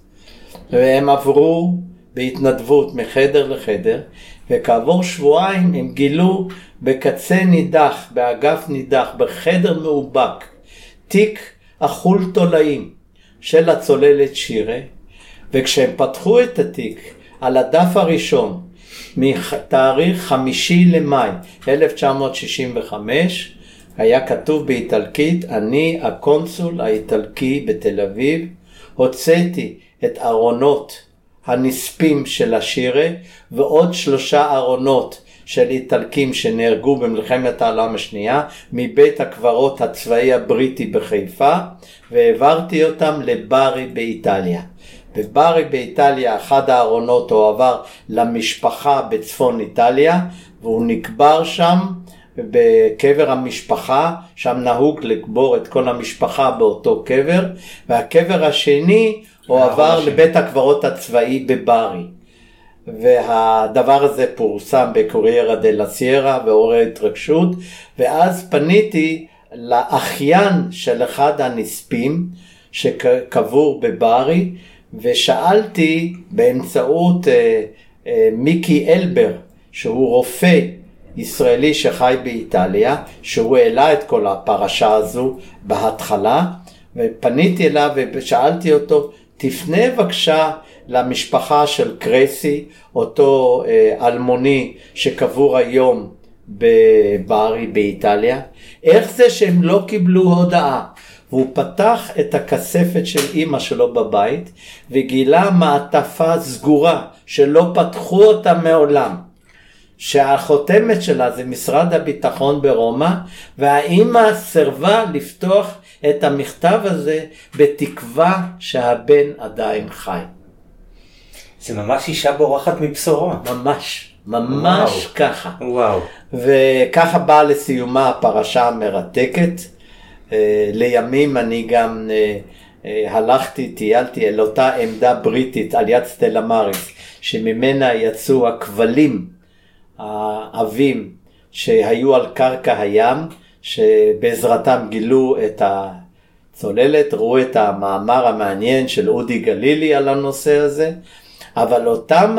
והם עברו בהתנדבות מחדר לחדר, וכעבור שבועיים הם גילו בקצה נידח, באגף נידח, בחדר מאובק, תיק אכול תולעים של הצוללת שירה, וכשהם פתחו את התיק, על הדף הראשון, מתאריך חמישי למאי 1965, היה כתוב באיטלקית, אני הקונסול האיטלקי בתל אביב, הוצאתי את ארונות הנספים של השירה ועוד שלושה ארונות של איטלקים שנהרגו במלחמת העולם השנייה מבית הקברות הצבאי הבריטי בחיפה והעברתי אותם לברי באיטליה. בברי באיטליה אחד הארונות הועבר למשפחה בצפון איטליה והוא נקבר שם בקבר המשפחה, שם נהוג לקבור את כל המשפחה באותו קבר, והקבר השני הועבר לבית הקברות הצבאי בברי. והדבר הזה פורסם בקוריירה דה סיירה ועורר התרגשות, ואז פניתי לאחיין של אחד הנספים שקבור בברי, ושאלתי באמצעות אה, אה, מיקי אלבר, שהוא רופא ישראלי שחי באיטליה, שהוא העלה את כל הפרשה הזו בהתחלה, ופניתי אליו ושאלתי אותו, תפנה בבקשה למשפחה של קרסי, אותו אה, אלמוני שקבור היום בברי באיטליה, איך זה שהם לא קיבלו הודעה? והוא פתח את הכספת של אימא שלו בבית וגילה מעטפה סגורה שלא פתחו אותה מעולם. שהחותמת שלה זה משרד הביטחון ברומא, והאימא סירבה לפתוח את המכתב הזה בתקווה שהבן עדיין חי. זה ממש אישה בורחת מבשורה. ממש, ממש וואו. ככה. וואו. וככה באה לסיומה הפרשה המרתקת. אה, לימים אני גם אה, אה, הלכתי, טיילתי אל אותה עמדה בריטית על יד סטלה מאריס, שממנה יצאו הכבלים העבים שהיו על קרקע הים, שבעזרתם גילו את הצוללת, ראו את המאמר המעניין של אודי גלילי על הנושא הזה, אבל אותם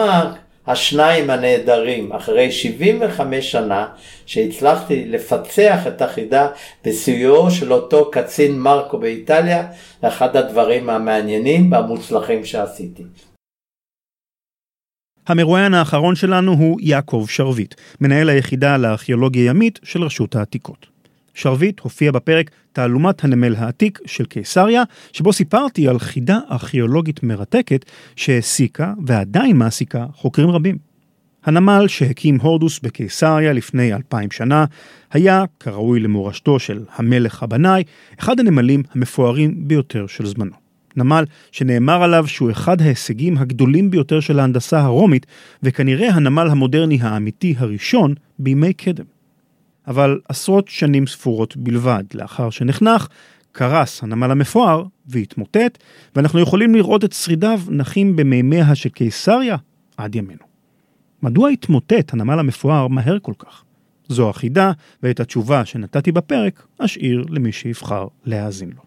השניים הנהדרים, אחרי 75 שנה, שהצלחתי לפצח את החידה בסיועו של אותו קצין מרקו באיטליה, אחד הדברים המעניינים והמוצלחים שעשיתי. המרואיין האחרון שלנו הוא יעקב שרביט, מנהל היחידה לארכיאולוגיה ימית של רשות העתיקות. שרביט הופיע בפרק תעלומת הנמל העתיק של קיסריה, שבו סיפרתי על חידה ארכיאולוגית מרתקת שהעסיקה ועדיין מעסיקה חוקרים רבים. הנמל שהקים הורדוס בקיסריה לפני אלפיים שנה, היה, כראוי למורשתו של המלך הבנאי, אחד הנמלים המפוארים ביותר של זמנו. נמל שנאמר עליו שהוא אחד ההישגים הגדולים ביותר של ההנדסה הרומית, וכנראה הנמל המודרני האמיתי הראשון בימי קדם. אבל עשרות שנים ספורות בלבד לאחר שנחנך, קרס הנמל המפואר והתמוטט, ואנחנו יכולים לראות את שרידיו נחים במימיה של קיסריה עד ימינו. מדוע התמוטט הנמל המפואר מהר כל כך? זו החידה, ואת התשובה שנתתי בפרק אשאיר למי שיבחר להאזין לו.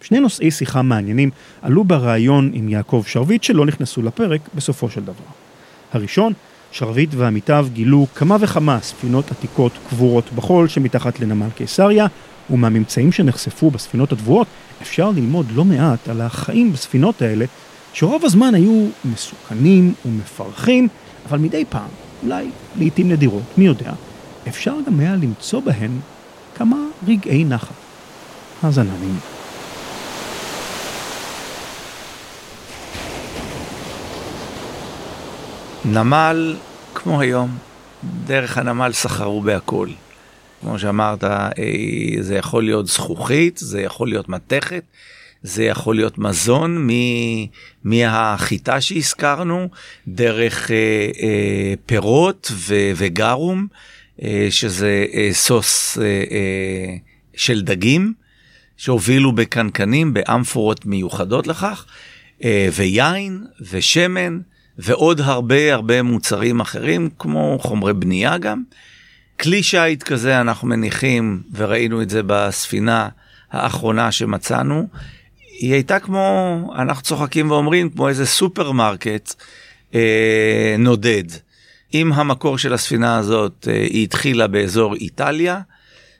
שני נושאי שיחה מעניינים עלו בריאיון עם יעקב שרביט שלא נכנסו לפרק בסופו של דבר. הראשון, שרביט ועמיתיו גילו כמה וכמה ספינות עתיקות קבורות בחול שמתחת לנמל קיסריה, ומהממצאים שנחשפו בספינות התבואות אפשר ללמוד לא מעט על החיים בספינות האלה, שרוב הזמן היו מסוכנים ומפרכים, אבל מדי פעם, אולי לעיתים נדירות, מי יודע, אפשר גם היה למצוא בהן כמה רגעי נחת. האזנה נעימה. נמל, כמו היום, דרך הנמל סחרו בהכל. כמו שאמרת, אה, זה יכול להיות זכוכית, זה יכול להיות מתכת, זה יכול להיות מזון מהחיטה שהזכרנו, דרך אה, אה, פירות וגרום, שזה סוס של דגים, שהובילו בקנקנים, באמפורות מיוחדות לכך, ויין ושמן ועוד הרבה הרבה מוצרים אחרים, כמו חומרי בנייה גם. כלי שיט כזה אנחנו מניחים, וראינו את זה בספינה האחרונה שמצאנו, היא הייתה כמו, אנחנו צוחקים ואומרים, כמו איזה סופרמרקט אה, נודד. עם המקור של הספינה הזאת, אה, היא התחילה באזור איטליה,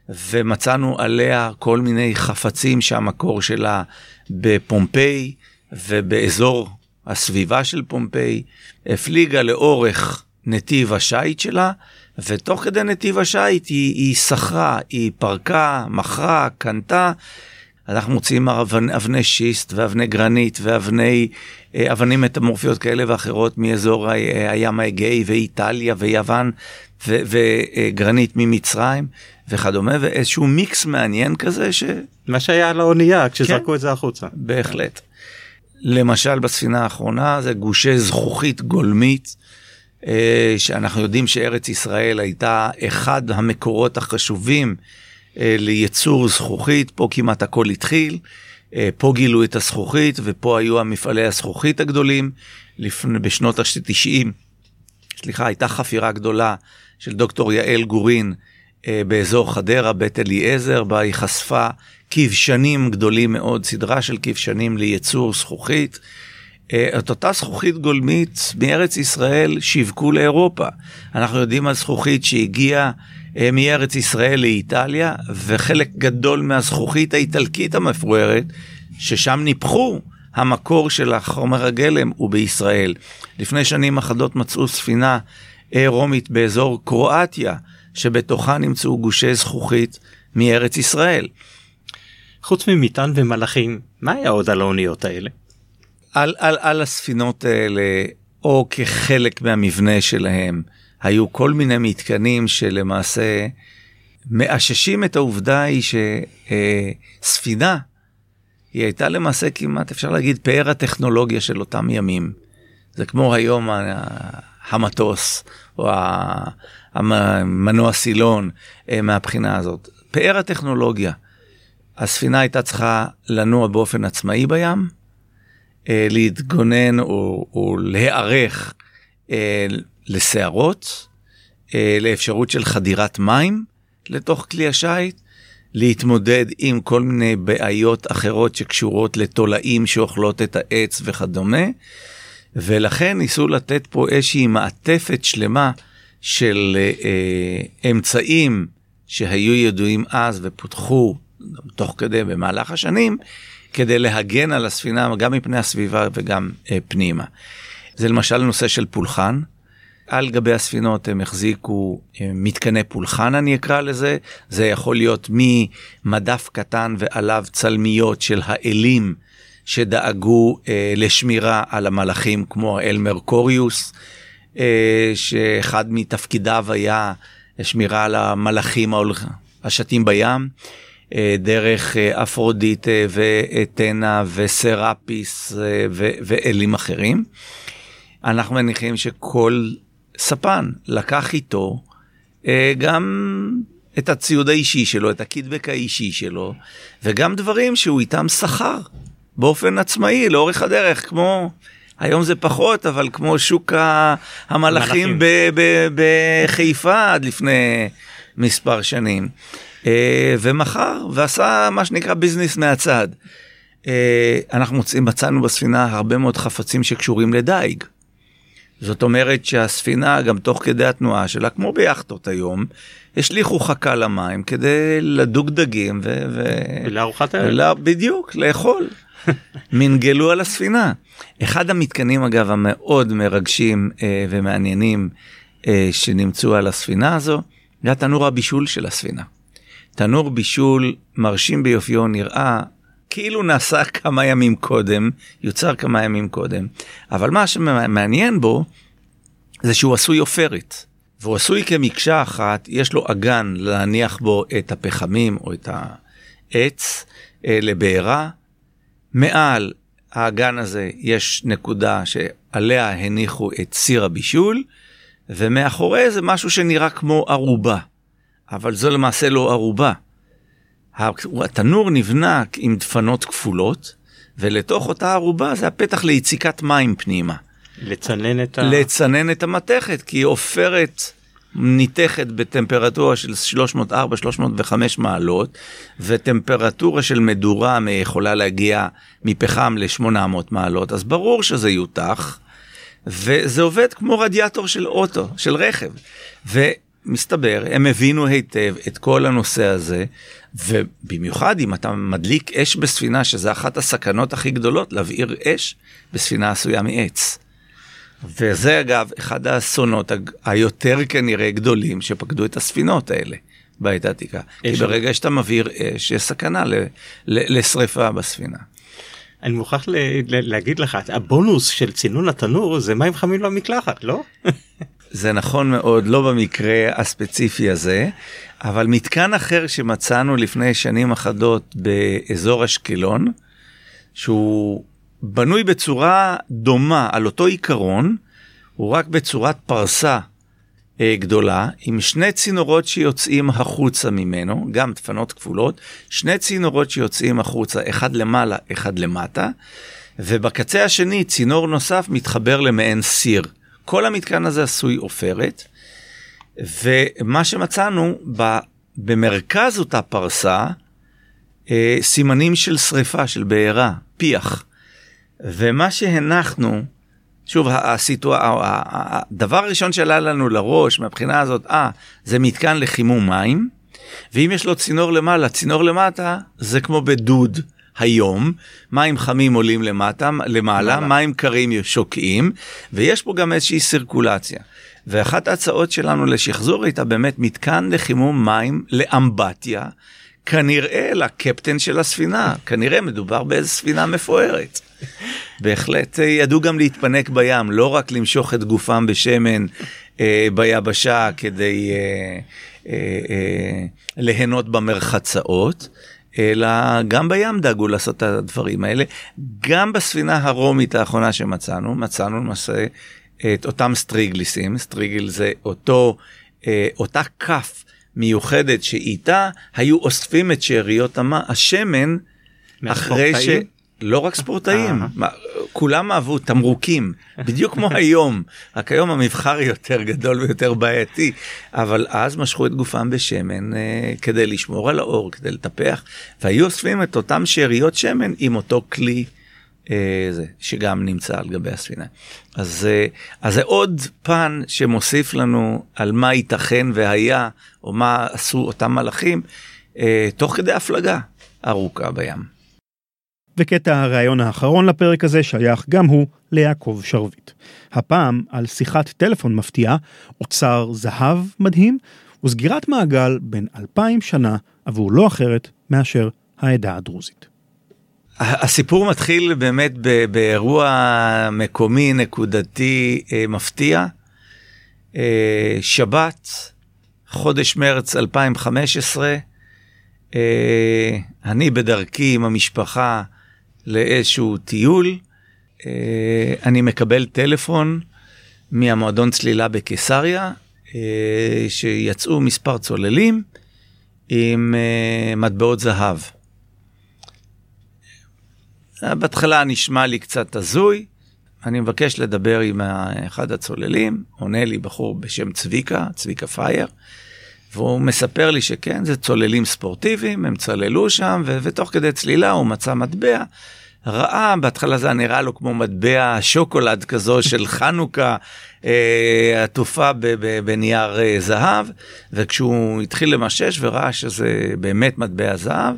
ומצאנו עליה כל מיני חפצים שהמקור שלה בפומפיי ובאזור הסביבה של פומפיי, הפליגה לאורך נתיב השיט שלה, ותוך כדי נתיב השיט היא, היא שכרה, היא פרקה, מכרה, קנתה. אנחנו מוצאים אבני, אבני שיסט ואבני גרנית ואבני אה, אבנים מטמורפיות כאלה ואחרות מאזור ה- הים האגאי ואיטליה ויוון ו- וגרנית ממצרים וכדומה ואיזשהו מיקס מעניין כזה ש... מה שהיה על האונייה כשזרקו כן. את זה החוצה. בהחלט. למשל בספינה האחרונה זה גושי זכוכית גולמית, אה, שאנחנו יודעים שארץ ישראל הייתה אחד המקורות החשובים אה, לייצור זכוכית, פה כמעט הכל התחיל, אה, פה גילו את הזכוכית ופה היו המפעלי הזכוכית הגדולים. לפני, בשנות ה-90, סליחה, הייתה חפירה גדולה של דוקטור יעל גורין באזור חדרה, בית אליעזר, בה היא חשפה כבשנים גדולים מאוד, סדרה של כבשנים לייצור זכוכית. אה, את אותה זכוכית גולמית מארץ ישראל שיווקו לאירופה. אנחנו יודעים על זכוכית שהגיעה אה, מארץ ישראל לאיטליה, וחלק גדול מהזכוכית האיטלקית המפוארת, ששם ניפחו המקור של החומר הגלם הוא בישראל. לפני שנים אחדות מצאו ספינה אה, רומית באזור קרואטיה, שבתוכה נמצאו גושי זכוכית מארץ ישראל. חוץ ממטען ומלאכים, מה היה עוד על האוניות האלה? על, על, על הספינות האלה, או כחלק מהמבנה שלהם, היו כל מיני מתקנים שלמעשה מאששים את העובדה היא שספינה, היא הייתה למעשה כמעט, אפשר להגיד, פאר הטכנולוגיה של אותם ימים. זה כמו היום המטוס, או המנוע סילון אה, מהבחינה הזאת. פאר הטכנולוגיה. הספינה הייתה צריכה לנוע באופן עצמאי בים, אה, להתגונן או, או להיערך אה, לסערות, אה, לאפשרות של חדירת מים לתוך כלי השיט, להתמודד עם כל מיני בעיות אחרות שקשורות לתולעים שאוכלות את העץ וכדומה, ולכן ניסו לתת פה איזושהי מעטפת שלמה של אמצעים שהיו ידועים אז ופותחו תוך כדי במהלך השנים, כדי להגן על הספינה גם מפני הסביבה וגם אה, פנימה. זה למשל נושא של פולחן. על גבי הספינות הם החזיקו אה, מתקני פולחן אני אקרא לזה, זה יכול להיות ממדף קטן ועליו צלמיות של האלים שדאגו אה, לשמירה על המלאכים כמו האל מרקוריוס, אה, שאחד מתפקידיו היה שמירה על המלאכים השטים בים. אה, דרך אה, אפרודיטה ואתנה וסראפיס אה, ו- ואלים אחרים. אנחנו מניחים שכל ספן לקח איתו גם את הציוד האישי שלו, את הקידבק האישי שלו, וגם דברים שהוא איתם שכר באופן עצמאי לאורך הדרך, כמו, היום זה פחות, אבל כמו שוק המלאכים בחיפה עד לפני מספר שנים. אה, ומכר ועשה מה שנקרא ביזנס מהצד. אה, אנחנו מוצאים, מצאנו בספינה הרבה מאוד חפצים שקשורים לדייג. זאת אומרת שהספינה גם תוך כדי התנועה שלה, כמו ביאכטות היום, השליכו חכה למים כדי לדוג דגים ו... ו... ולארוחת הערב. ולה... בדיוק, לאכול. מנגלו על הספינה. אחד המתקנים אגב המאוד מרגשים אה, ומעניינים אה, שנמצאו על הספינה הזו, זה התנור הבישול של הספינה. תנור בישול מרשים ביופיו נראה כאילו נעשה כמה ימים קודם, יוצר כמה ימים קודם, אבל מה שמעניין בו זה שהוא עשוי עופרת, והוא עשוי כמקשה אחת, יש לו אגן להניח בו את הפחמים או את העץ אה, לבעירה, מעל האגן הזה יש נקודה שעליה הניחו את סיר הבישול, ומאחורי זה משהו שנראה כמו ערובה, אבל זו למעשה לא ערובה. התנור נבנה עם דפנות כפולות, ולתוך אותה ערובה זה הפתח ליציקת מים פנימה. לצנן את ה... לצנן את המתכת, כי עופרת ניתכת בטמפרטורה של 304-305 מעלות, וטמפרטורה של מדורה יכולה להגיע מפחם ל-800 מעלות, אז ברור שזה יותח, וזה עובד כמו רדיאטור של אוטו, של רכב. ומסתבר, הם הבינו היטב את כל הנושא הזה, ובמיוחד אם אתה מדליק אש בספינה, שזה אחת הסכנות הכי גדולות, להבעיר אש בספינה עשויה מעץ. וזה אגב אחד האסונות היותר כנראה גדולים שפקדו את הספינות האלה בעת העתיקה. כי ברגע שאתה מבעיר אש, יש סכנה ל- ל- לשריפה בספינה. אני מוכרח ל- ל- להגיד לך, הבונוס של צינון התנור זה מים חמים למקלחת, לא? זה נכון מאוד, לא במקרה הספציפי הזה, אבל מתקן אחר שמצאנו לפני שנים אחדות באזור אשקלון, שהוא בנוי בצורה דומה על אותו עיקרון, הוא רק בצורת פרסה אה, גדולה, עם שני צינורות שיוצאים החוצה ממנו, גם דפנות כפולות, שני צינורות שיוצאים החוצה, אחד למעלה, אחד למטה, ובקצה השני צינור נוסף מתחבר למעין סיר. כל המתקן הזה עשוי עופרת, ומה שמצאנו ב, במרכז אותה פרסה, אה, סימנים של שריפה, של בעירה, פיח. ומה שהנחנו, שוב, הסיטואר... הדבר הראשון שעלה לנו לראש מהבחינה הזאת, אה, זה מתקן לחימום מים, ואם יש לו צינור למעלה, צינור למטה, זה כמו בדוד היום, מים חמים עולים למטה, למעלה, מים קרים שוקעים, ויש פה גם איזושהי סירקולציה. ואחת ההצעות שלנו לשחזור הייתה באמת מתקן לחימום מים לאמבטיה, כנראה לקפטן של הספינה, כנראה מדובר באיזו ספינה מפוארת. בהחלט אה, ידעו גם להתפנק בים, לא רק למשוך את גופם בשמן אה, ביבשה כדי אה, אה, אה, ליהנות במרחצאות. אלא גם בים דאגו לעשות את הדברים האלה. גם בספינה הרומית האחרונה שמצאנו, מצאנו למעשה את אותם סטריגליסים, סטריגל זה אותו, אה, אותה כף מיוחדת שאיתה היו אוספים את שאריות השמן אחרי ש... לא רק ספורטאים. מה, כולם אהבו תמרוקים, בדיוק כמו היום, רק היום המבחר יותר גדול ויותר בעייתי, אבל אז משכו את גופם בשמן אה, כדי לשמור על האור, כדי לטפח, והיו אוספים את אותם שאריות שמן עם אותו כלי. אה, זה, שגם נמצא על גבי הספינה. אז, אה, אז זה עוד פן שמוסיף לנו על מה ייתכן והיה, או מה עשו אותם מלאכים, אה, תוך כדי הפלגה ארוכה בים. וקטע הראיון האחרון לפרק הזה שייך גם הוא ליעקב שרביט. הפעם על שיחת טלפון מפתיעה, אוצר זהב מדהים, וסגירת מעגל בין אלפיים שנה עבור לא אחרת מאשר העדה הדרוזית. הסיפור מתחיל באמת באירוע מקומי, נקודתי, אה, מפתיע. אה, שבת, חודש מרץ 2015, אה, אני בדרכי עם המשפחה לאיזשהו טיול, אה, אני מקבל טלפון מהמועדון צלילה בקיסריה, אה, שיצאו מספר צוללים עם אה, מטבעות זהב. בהתחלה נשמע לי קצת הזוי, אני מבקש לדבר עם אחד הצוללים, עונה לי בחור בשם צביקה, צביקה פייר, והוא מספר לי שכן, זה צוללים ספורטיביים, הם צללו שם, ו- ותוך כדי צלילה הוא מצא מטבע. ראה, בהתחלה זה נראה לו כמו מטבע שוקולד כזו של חנוכה, אה, עטופה ב- ב- בנייר אה, זהב, וכשהוא התחיל למשש וראה שזה באמת מטבע זהב,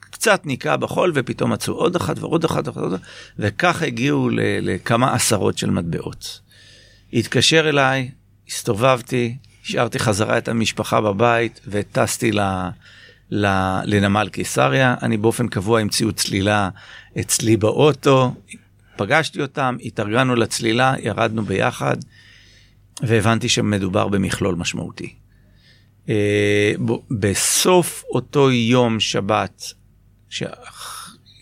קצת ניקה בחול ופתאום מצאו עוד אחת ועוד אחת ועוד אחת, וכך הגיעו ל- לכמה עשרות של מטבעות. התקשר אליי, הסתובבתי, השארתי חזרה את המשפחה בבית וטסתי ל... ל... לנמל קיסריה. אני באופן קבוע עם ציוד צלילה אצלי באוטו, פגשתי אותם, התארגנו לצלילה, ירדנו ביחד, והבנתי שמדובר במכלול משמעותי. אה, בסוף אותו יום שבת,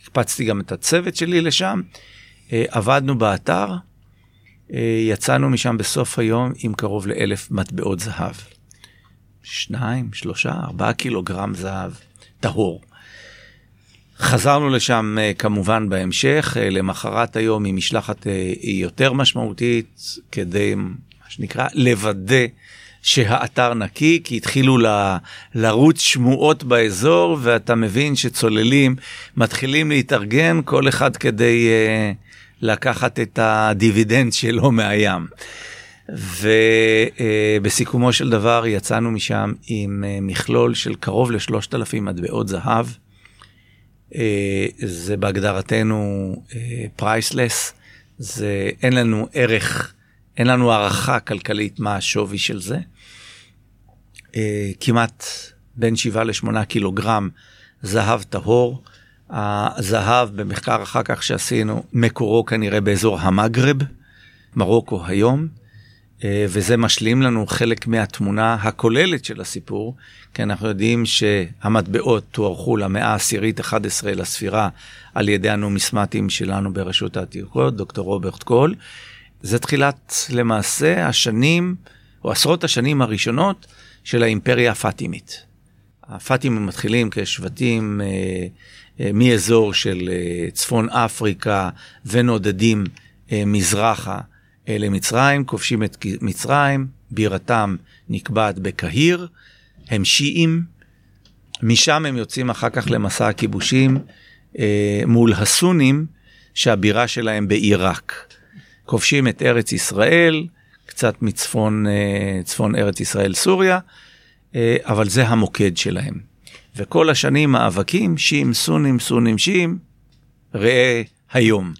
הקפצתי גם את הצוות שלי לשם, אה, עבדנו באתר, יצאנו משם בסוף היום עם קרוב לאלף מטבעות זהב. שניים, שלושה, ארבעה קילוגרם זהב טהור. חזרנו לשם אה, כמובן בהמשך, אה, למחרת היום עם משלחת אה, יותר משמעותית, כדי, מה שנקרא, לוודא שהאתר נקי, כי התחילו ל, לרוץ שמועות באזור, ואתה מבין שצוללים מתחילים להתארגן, כל אחד כדי אה, לקחת את הדיבידנד שלו מהים. ובסיכומו של דבר יצאנו משם עם אה, מכלול של קרוב לשלושת אלפים מטבעות זהב. אה, זה בהגדרתנו priceless, אה, זה אין לנו ערך, אין לנו הערכה כלכלית מה השווי של זה. כמעט בין 7 ל-8 קילוגרם זהב טהור. הזהב במחקר אחר כך שעשינו, מקורו כנראה באזור המגרב, מרוקו היום. אה, וזה משלים לנו חלק מהתמונה הכוללת של הסיפור, כי אנחנו יודעים שהמטבעות תוארכו למאה העשירית 11 לספירה על ידי הנומיסמטים שלנו ברשות העתיקות, דוקטור רוברט קול. זה תחילת למעשה השנים, או עשרות השנים הראשונות של האימפריה הפאטימית. הפאטימים מתחילים כשבטים אה, מאזור של אה, צפון אפריקה ונודדים אה, מזרחה. למצרים, כובשים את מצרים, בירתם נקבעת בקהיר, הם שיעים, משם הם יוצאים אחר כך למסע הכיבושים אה, מול הסונים, שהבירה שלהם בעיראק. כובשים את ארץ ישראל, קצת מצפון אה, צפון ארץ ישראל סוריה, אה, אבל זה המוקד שלהם. וכל השנים מאבקים, שיעים, סונים, סונים, שיעים, ראה היום.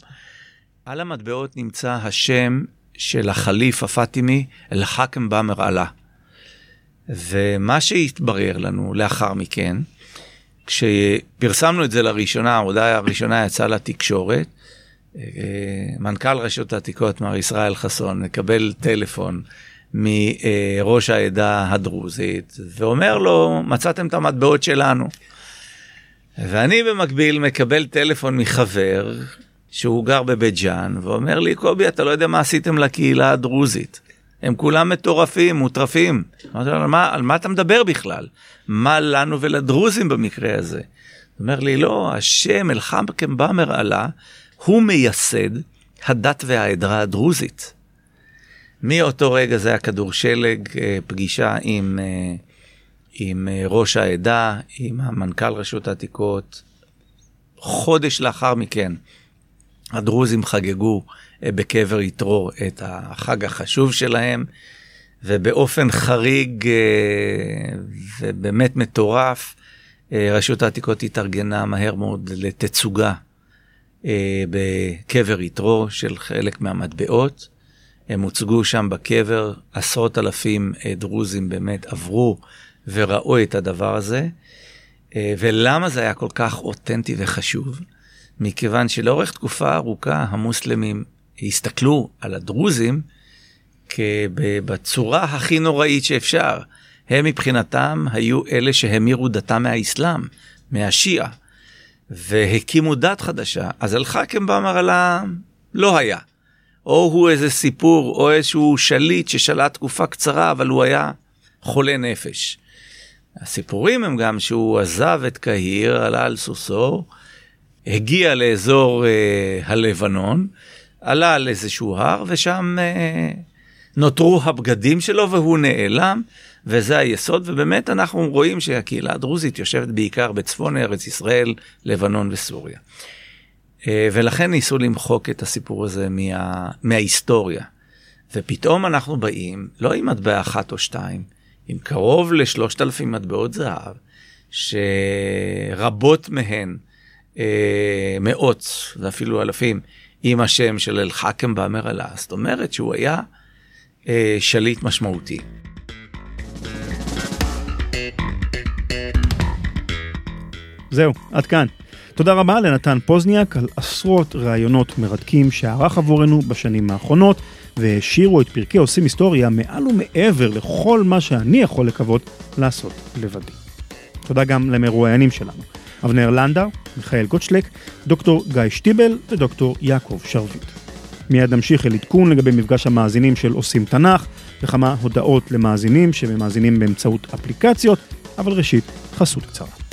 על המטבעות נמצא השם של החליף הפאטימי, אל-חאקם באמר עלה. ומה שהתברר לנו לאחר מכן, כשפרסמנו את זה לראשונה, ההודעה הראשונה יצאה לתקשורת, אה, מנכ"ל רשות העתיקות, מר ישראל חסון, מקבל טלפון מראש העדה הדרוזית, ואומר לו, מצאתם את המטבעות שלנו. ואני במקביל מקבל טלפון מחבר שהוא גר בבית ג'אן, ואומר לי, קובי, אתה לא יודע מה עשיתם לקהילה הדרוזית. הם כולם מטורפים, מוטרפים. אמרתי לו, על מה, אתה מדבר בכלל? מה לנו ולדרוזים במקרה הזה? הוא אומר לי, לא, השם אל-חמקם באמר עלה, הוא מייסד הדת והעדרה הדרוזית. מאותו רגע זה היה כדור שלג, אה, פגישה עם, אה, עם אה, ראש העדה, עם המנכ"ל רשות העתיקות. חודש לאחר מכן הדרוזים חגגו בקבר יתרו את החג החשוב שלהם, ובאופן חריג ובאמת מטורף, רשות העתיקות התארגנה מהר מאוד לתצוגה בקבר יתרו של חלק מהמטבעות. הם הוצגו שם בקבר, עשרות אלפים דרוזים באמת עברו וראו את הדבר הזה. ולמה זה היה כל כך אותנטי וחשוב? מכיוון שלאורך תקופה ארוכה המוסלמים הסתכלו על הדרוזים בצורה הכי נוראית שאפשר. הם מבחינתם היו אלה שהמירו דתם מהאסלאם, מהשיעה, והקימו דת חדשה. אז אל-חאקם במרלה לא היה. או הוא איזה סיפור, או איזשהו שליט ששלט תקופה קצרה, אבל הוא היה חולה נפש. הסיפורים הם גם שהוא עזב את קהיר, עלה על סוסו, הגיע לאזור אה, הלבנון, עלה על איזשהו הר, ושם אה, נותרו הבגדים שלו והוא נעלם, וזה היסוד, ובאמת אנחנו רואים שהקהילה הדרוזית יושבת בעיקר בצפון ארץ ישראל, לבנון וסוריה. אה, ולכן ניסו למחוק את הסיפור הזה מה, מההיסטוריה. ופתאום אנחנו באים, לא עם מטבע אחת או שתיים, עם קרוב לשלושת אלפים מטבעות זהב, שרבות מהן אה, מאות ואפילו אלפים עם השם של אל-חאקם באמר אללה, זאת אומרת שהוא היה אה, שליט משמעותי. זהו, עד כאן. תודה רבה לנתן פוזניאק על עשרות ראיונות מרתקים שערך עבורנו בשנים האחרונות, והשאירו את פרקי עושים היסטוריה מעל ומעבר לכל מה שאני יכול לקוות לעשות לבדי. תודה גם למרואיינים שלנו. אבנר לנדאו, מיכאל גוטשלק, דוקטור גיא שטיבל ודוקטור יעקב שרביט. מיד נמשיך אל עדכון לגבי מפגש המאזינים של עושים תנ"ך וכמה הודעות למאזינים שמאזינים באמצעות אפליקציות, אבל ראשית, חסות קצרה.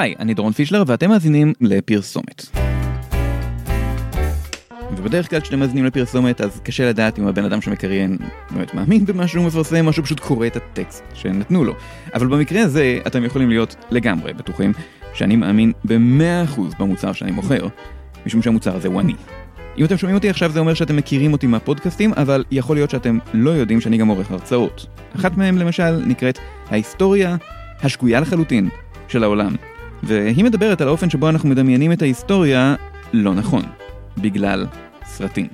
היי, אני דורון פישלר ואתם מאזינים לפרסומת. ובדרך כלל כשאתם מאזינים לפרסומת אז קשה לדעת אם הבן אדם שמקריין באמת מאמין במה שהוא מפרסם או שהוא פשוט קורא את הטקסט שנתנו לו. אבל במקרה הזה אתם יכולים להיות לגמרי בטוחים שאני מאמין ב-100% במוצר שאני מוכר, משום שהמוצר הזה הוא אני. אם אתם שומעים אותי עכשיו זה אומר שאתם מכירים אותי מהפודקאסטים, אבל יכול להיות שאתם לא יודעים שאני גם עורך הרצאות. אחת מהן למשל נקראת ההיסטוריה השגויה לחלוטין של העולם. והיא מדברת על האופן שבו אנחנו מדמיינים את ההיסטוריה לא נכון, בגלל סרטים.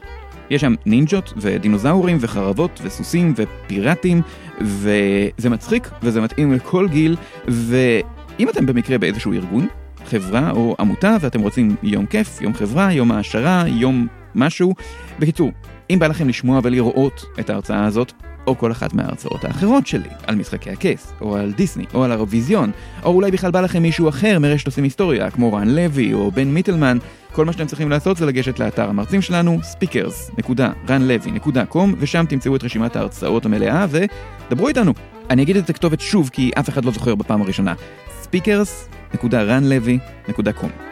יש שם נינג'ות ודינוזאורים וחרבות וסוסים ופיראטים וזה מצחיק וזה מתאים לכל גיל ואם אתם במקרה באיזשהו ארגון, חברה או עמותה ואתם רוצים יום כיף, יום חברה, יום העשרה, יום משהו, בקיצור, אם בא לכם לשמוע ולראות את ההרצאה הזאת, או כל אחת מההרצאות האחרות שלי, על משחקי הכס, או על דיסני, או על האירוויזיון, או אולי בכלל בא לכם מישהו אחר מרשת עושים היסטוריה, כמו רן לוי או בן מיטלמן, כל מה שאתם צריכים לעשות זה לגשת לאתר המרצים שלנו, speakers.runlevy.com, ושם תמצאו את רשימת ההרצאות המלאה, ודברו איתנו. אני אגיד את הכתובת שוב, כי אף אחד לא זוכר בפעם הראשונה. speakers.runlevy.com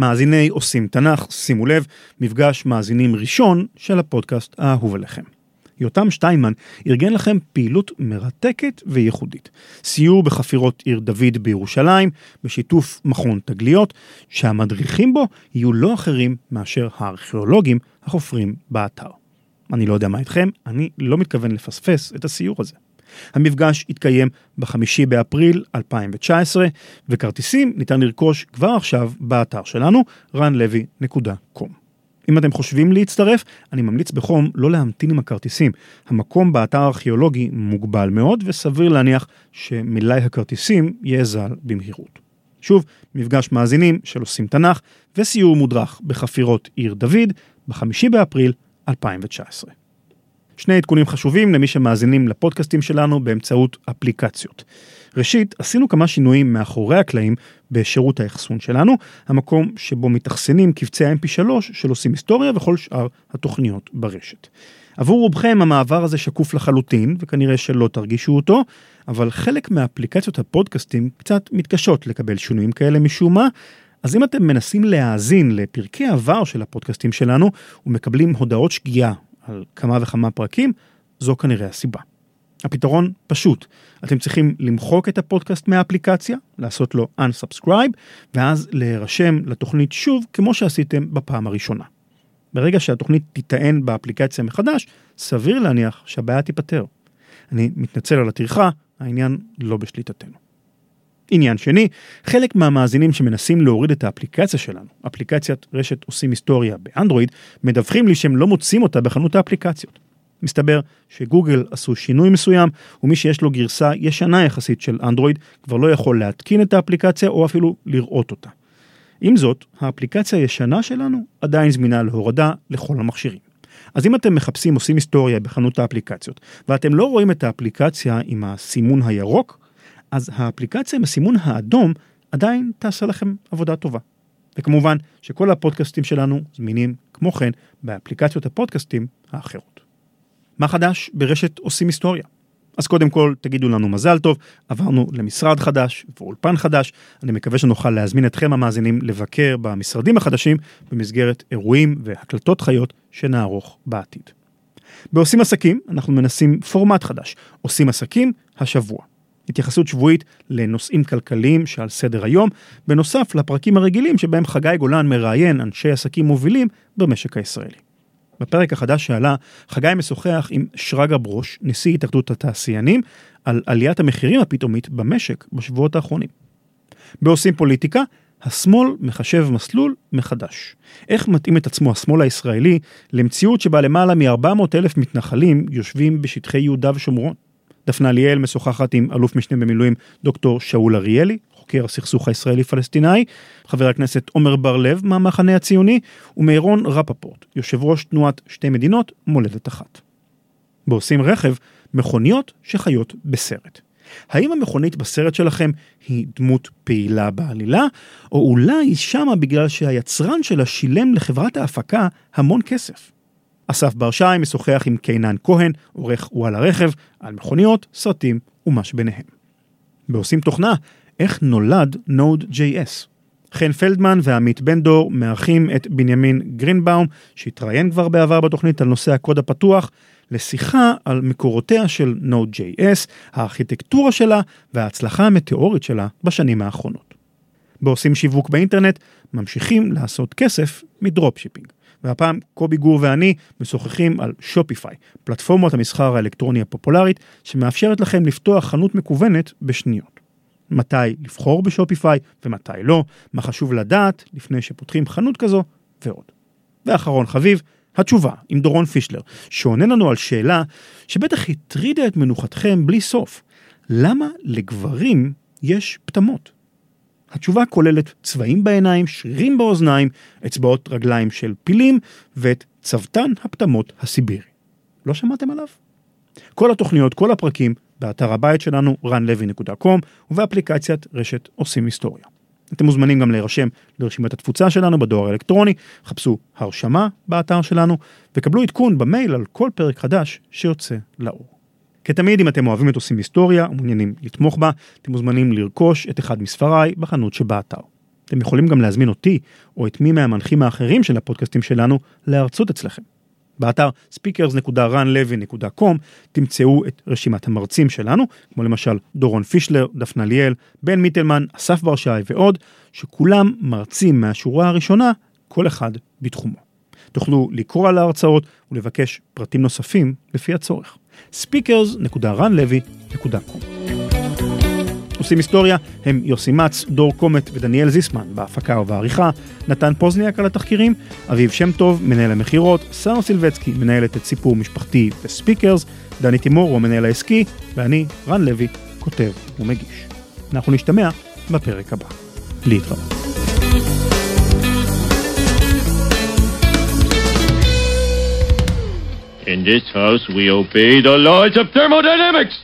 מאזיני עושים תנ"ך, שימו לב, מפגש מאזינים ראשון של הפודקאסט האהוב עליכם. יותם שטיינמן ארגן לכם פעילות מרתקת וייחודית. סיור בחפירות עיר דוד בירושלים, בשיתוף מכון תגליות, שהמדריכים בו יהיו לא אחרים מאשר הארכיאולוגים החופרים באתר. אני לא יודע מה איתכם, אני לא מתכוון לפספס את הסיור הזה. המפגש יתקיים בחמישי באפריל 2019, וכרטיסים ניתן לרכוש כבר עכשיו באתר שלנו, ranlevy.com. אם אתם חושבים להצטרף, אני ממליץ בחום לא להמתין עם הכרטיסים. המקום באתר הארכיאולוגי מוגבל מאוד, וסביר להניח שמלאי הכרטיסים יהיה זל במהירות. שוב, מפגש מאזינים של עושים תנ"ך, וסיור מודרך בחפירות עיר דוד, בחמישי באפריל 2019. שני עדכונים חשובים למי שמאזינים לפודקאסטים שלנו באמצעות אפליקציות. ראשית, עשינו כמה שינויים מאחורי הקלעים בשירות האחסון שלנו, המקום שבו מתאכסנים קבצי ה-MP3 של עושים היסטוריה וכל שאר התוכניות ברשת. עבור רובכם המעבר הזה שקוף לחלוטין, וכנראה שלא תרגישו אותו, אבל חלק מאפליקציות הפודקאסטים קצת מתקשות לקבל שינויים כאלה משום מה, אז אם אתם מנסים להאזין לפרקי עבר של הפודקאסטים שלנו ומקבלים הודעות שגיאה על כמה וכמה פרקים, זו כנראה הסיבה. הפתרון פשוט, אתם צריכים למחוק את הפודקאסט מהאפליקציה, לעשות לו unsubscribe, ואז להירשם לתוכנית שוב כמו שעשיתם בפעם הראשונה. ברגע שהתוכנית תיטען באפליקציה מחדש, סביר להניח שהבעיה תיפתר. אני מתנצל על הטרחה, העניין לא בשליטתנו. עניין שני, חלק מהמאזינים שמנסים להוריד את האפליקציה שלנו, אפליקציית רשת עושים היסטוריה באנדרואיד, מדווחים לי שהם לא מוצאים אותה בחנות האפליקציות. מסתבר שגוגל עשו שינוי מסוים, ומי שיש לו גרסה ישנה יחסית של אנדרואיד כבר לא יכול להתקין את האפליקציה או אפילו לראות אותה. עם זאת, האפליקציה הישנה שלנו עדיין זמינה להורדה לכל המכשירים. אז אם אתם מחפשים עושים היסטוריה בחנות האפליקציות, ואתם לא רואים את האפליקציה עם הסימון הירוק, אז האפליקציה עם הסימון האדום עדיין תעשה לכם עבודה טובה. וכמובן שכל הפודקאסטים שלנו זמינים כמו כן באפליקציות הפודקאסטים האחרות. מה חדש ברשת עושים היסטוריה? אז קודם כל תגידו לנו מזל טוב, עברנו למשרד חדש ואולפן חדש, אני מקווה שנוכל להזמין אתכם המאזינים לבקר במשרדים החדשים במסגרת אירועים והקלטות חיות שנערוך בעתיד. בעושים עסקים אנחנו מנסים פורמט חדש, עושים עסקים השבוע. התייחסות שבועית לנושאים כלכליים שעל סדר היום, בנוסף לפרקים הרגילים שבהם חגי גולן מראיין אנשי עסקים מובילים במשק הישראלי. בפרק החדש שעלה, חגי משוחח עם שרגא ברוש, נשיא התאחדות התעשיינים, על עליית המחירים הפתאומית במשק בשבועות האחרונים. בעושים פוליטיקה, השמאל מחשב מסלול מחדש. איך מתאים את עצמו השמאל הישראלי למציאות שבה למעלה מ-400 אלף מתנחלים יושבים בשטחי יהודה ושומרון? דפנה ליאל משוחחת עם אלוף משנה במילואים דוקטור שאול אריאלי, חוקר הסכסוך הישראלי-פלסטיני, חבר הכנסת עומר בר לב מהמחנה הציוני, ומירון רפפורט, יושב ראש תנועת שתי מדינות, מולדת אחת. בעושים רכב, מכוניות שחיות בסרט. האם המכונית בסרט שלכם היא דמות פעילה בעלילה, או אולי היא שמה בגלל שהיצרן שלה שילם לחברת ההפקה המון כסף? אסף בר שי משוחח עם קינן כהן, עורך וואלה רכב, על מכוניות, סרטים ומה שביניהם. בעושים תוכנה, איך נולד Node.js? חן פלדמן ועמית בן דור מארחים את בנימין גרינבאום, שהתראיין כבר בעבר בתוכנית על נושא הקוד הפתוח, לשיחה על מקורותיה של Node.js, הארכיטקטורה שלה וההצלחה המטאורית שלה בשנים האחרונות. בעושים שיווק באינטרנט, ממשיכים לעשות כסף מ dropshipping. והפעם קובי גור ואני משוחחים על Shopify, פלטפורמת המסחר האלקטרוני הפופולרית, שמאפשרת לכם לפתוח חנות מקוונת בשניות. מתי לבחור ב Shopify ומתי לא, מה חשוב לדעת לפני שפותחים חנות כזו ועוד. ואחרון חביב, התשובה עם דורון פישלר, שעונה לנו על שאלה שבטח הטרידה את מנוחתכם בלי סוף. למה לגברים יש פטמות? התשובה כוללת צבעים בעיניים, שרירים באוזניים, אצבעות רגליים של פילים ואת צוותן הפטמות הסיבירי. לא שמעתם עליו? כל התוכניות, כל הפרקים, באתר הבית שלנו runlevy.com ובאפליקציית רשת עושים היסטוריה. אתם מוזמנים גם להירשם לרשימת התפוצה שלנו בדואר האלקטרוני, חפשו הרשמה באתר שלנו וקבלו עדכון במייל על כל פרק חדש שיוצא לאור. כתמיד אם אתם אוהבים את עושים היסטוריה ומעוניינים לתמוך בה, אתם מוזמנים לרכוש את אחד מספריי בחנות שבאתר. אתם יכולים גם להזמין אותי או את מי מהמנחים האחרים של הפודקאסטים שלנו להרצות אצלכם. באתר speakers.runlevy.com תמצאו את רשימת המרצים שלנו, כמו למשל דורון פישלר, דפנה ליאל, בן מיטלמן, אסף ברשי ועוד, שכולם מרצים מהשורה הראשונה, כל אחד בתחומו. תוכלו לקרוא על ההרצאות ולבקש פרטים נוספים לפי הצורך. speakers.runlevy.com עושים היסטוריה הם יוסי מצ, דור קומט ודניאל זיסמן בהפקה ובעריכה, נתן פוזניאק על התחקירים, אביב שם טוב, מנהל המכירות, שרה סילבצקי, מנהלת את סיפור משפחתי וספיקרס, דני תימור הוא המנהל העסקי, ואני, רן לוי, כותב ומגיש. אנחנו נשתמע בפרק הבא. להתראות. In this house, we obey the laws of thermodynamics.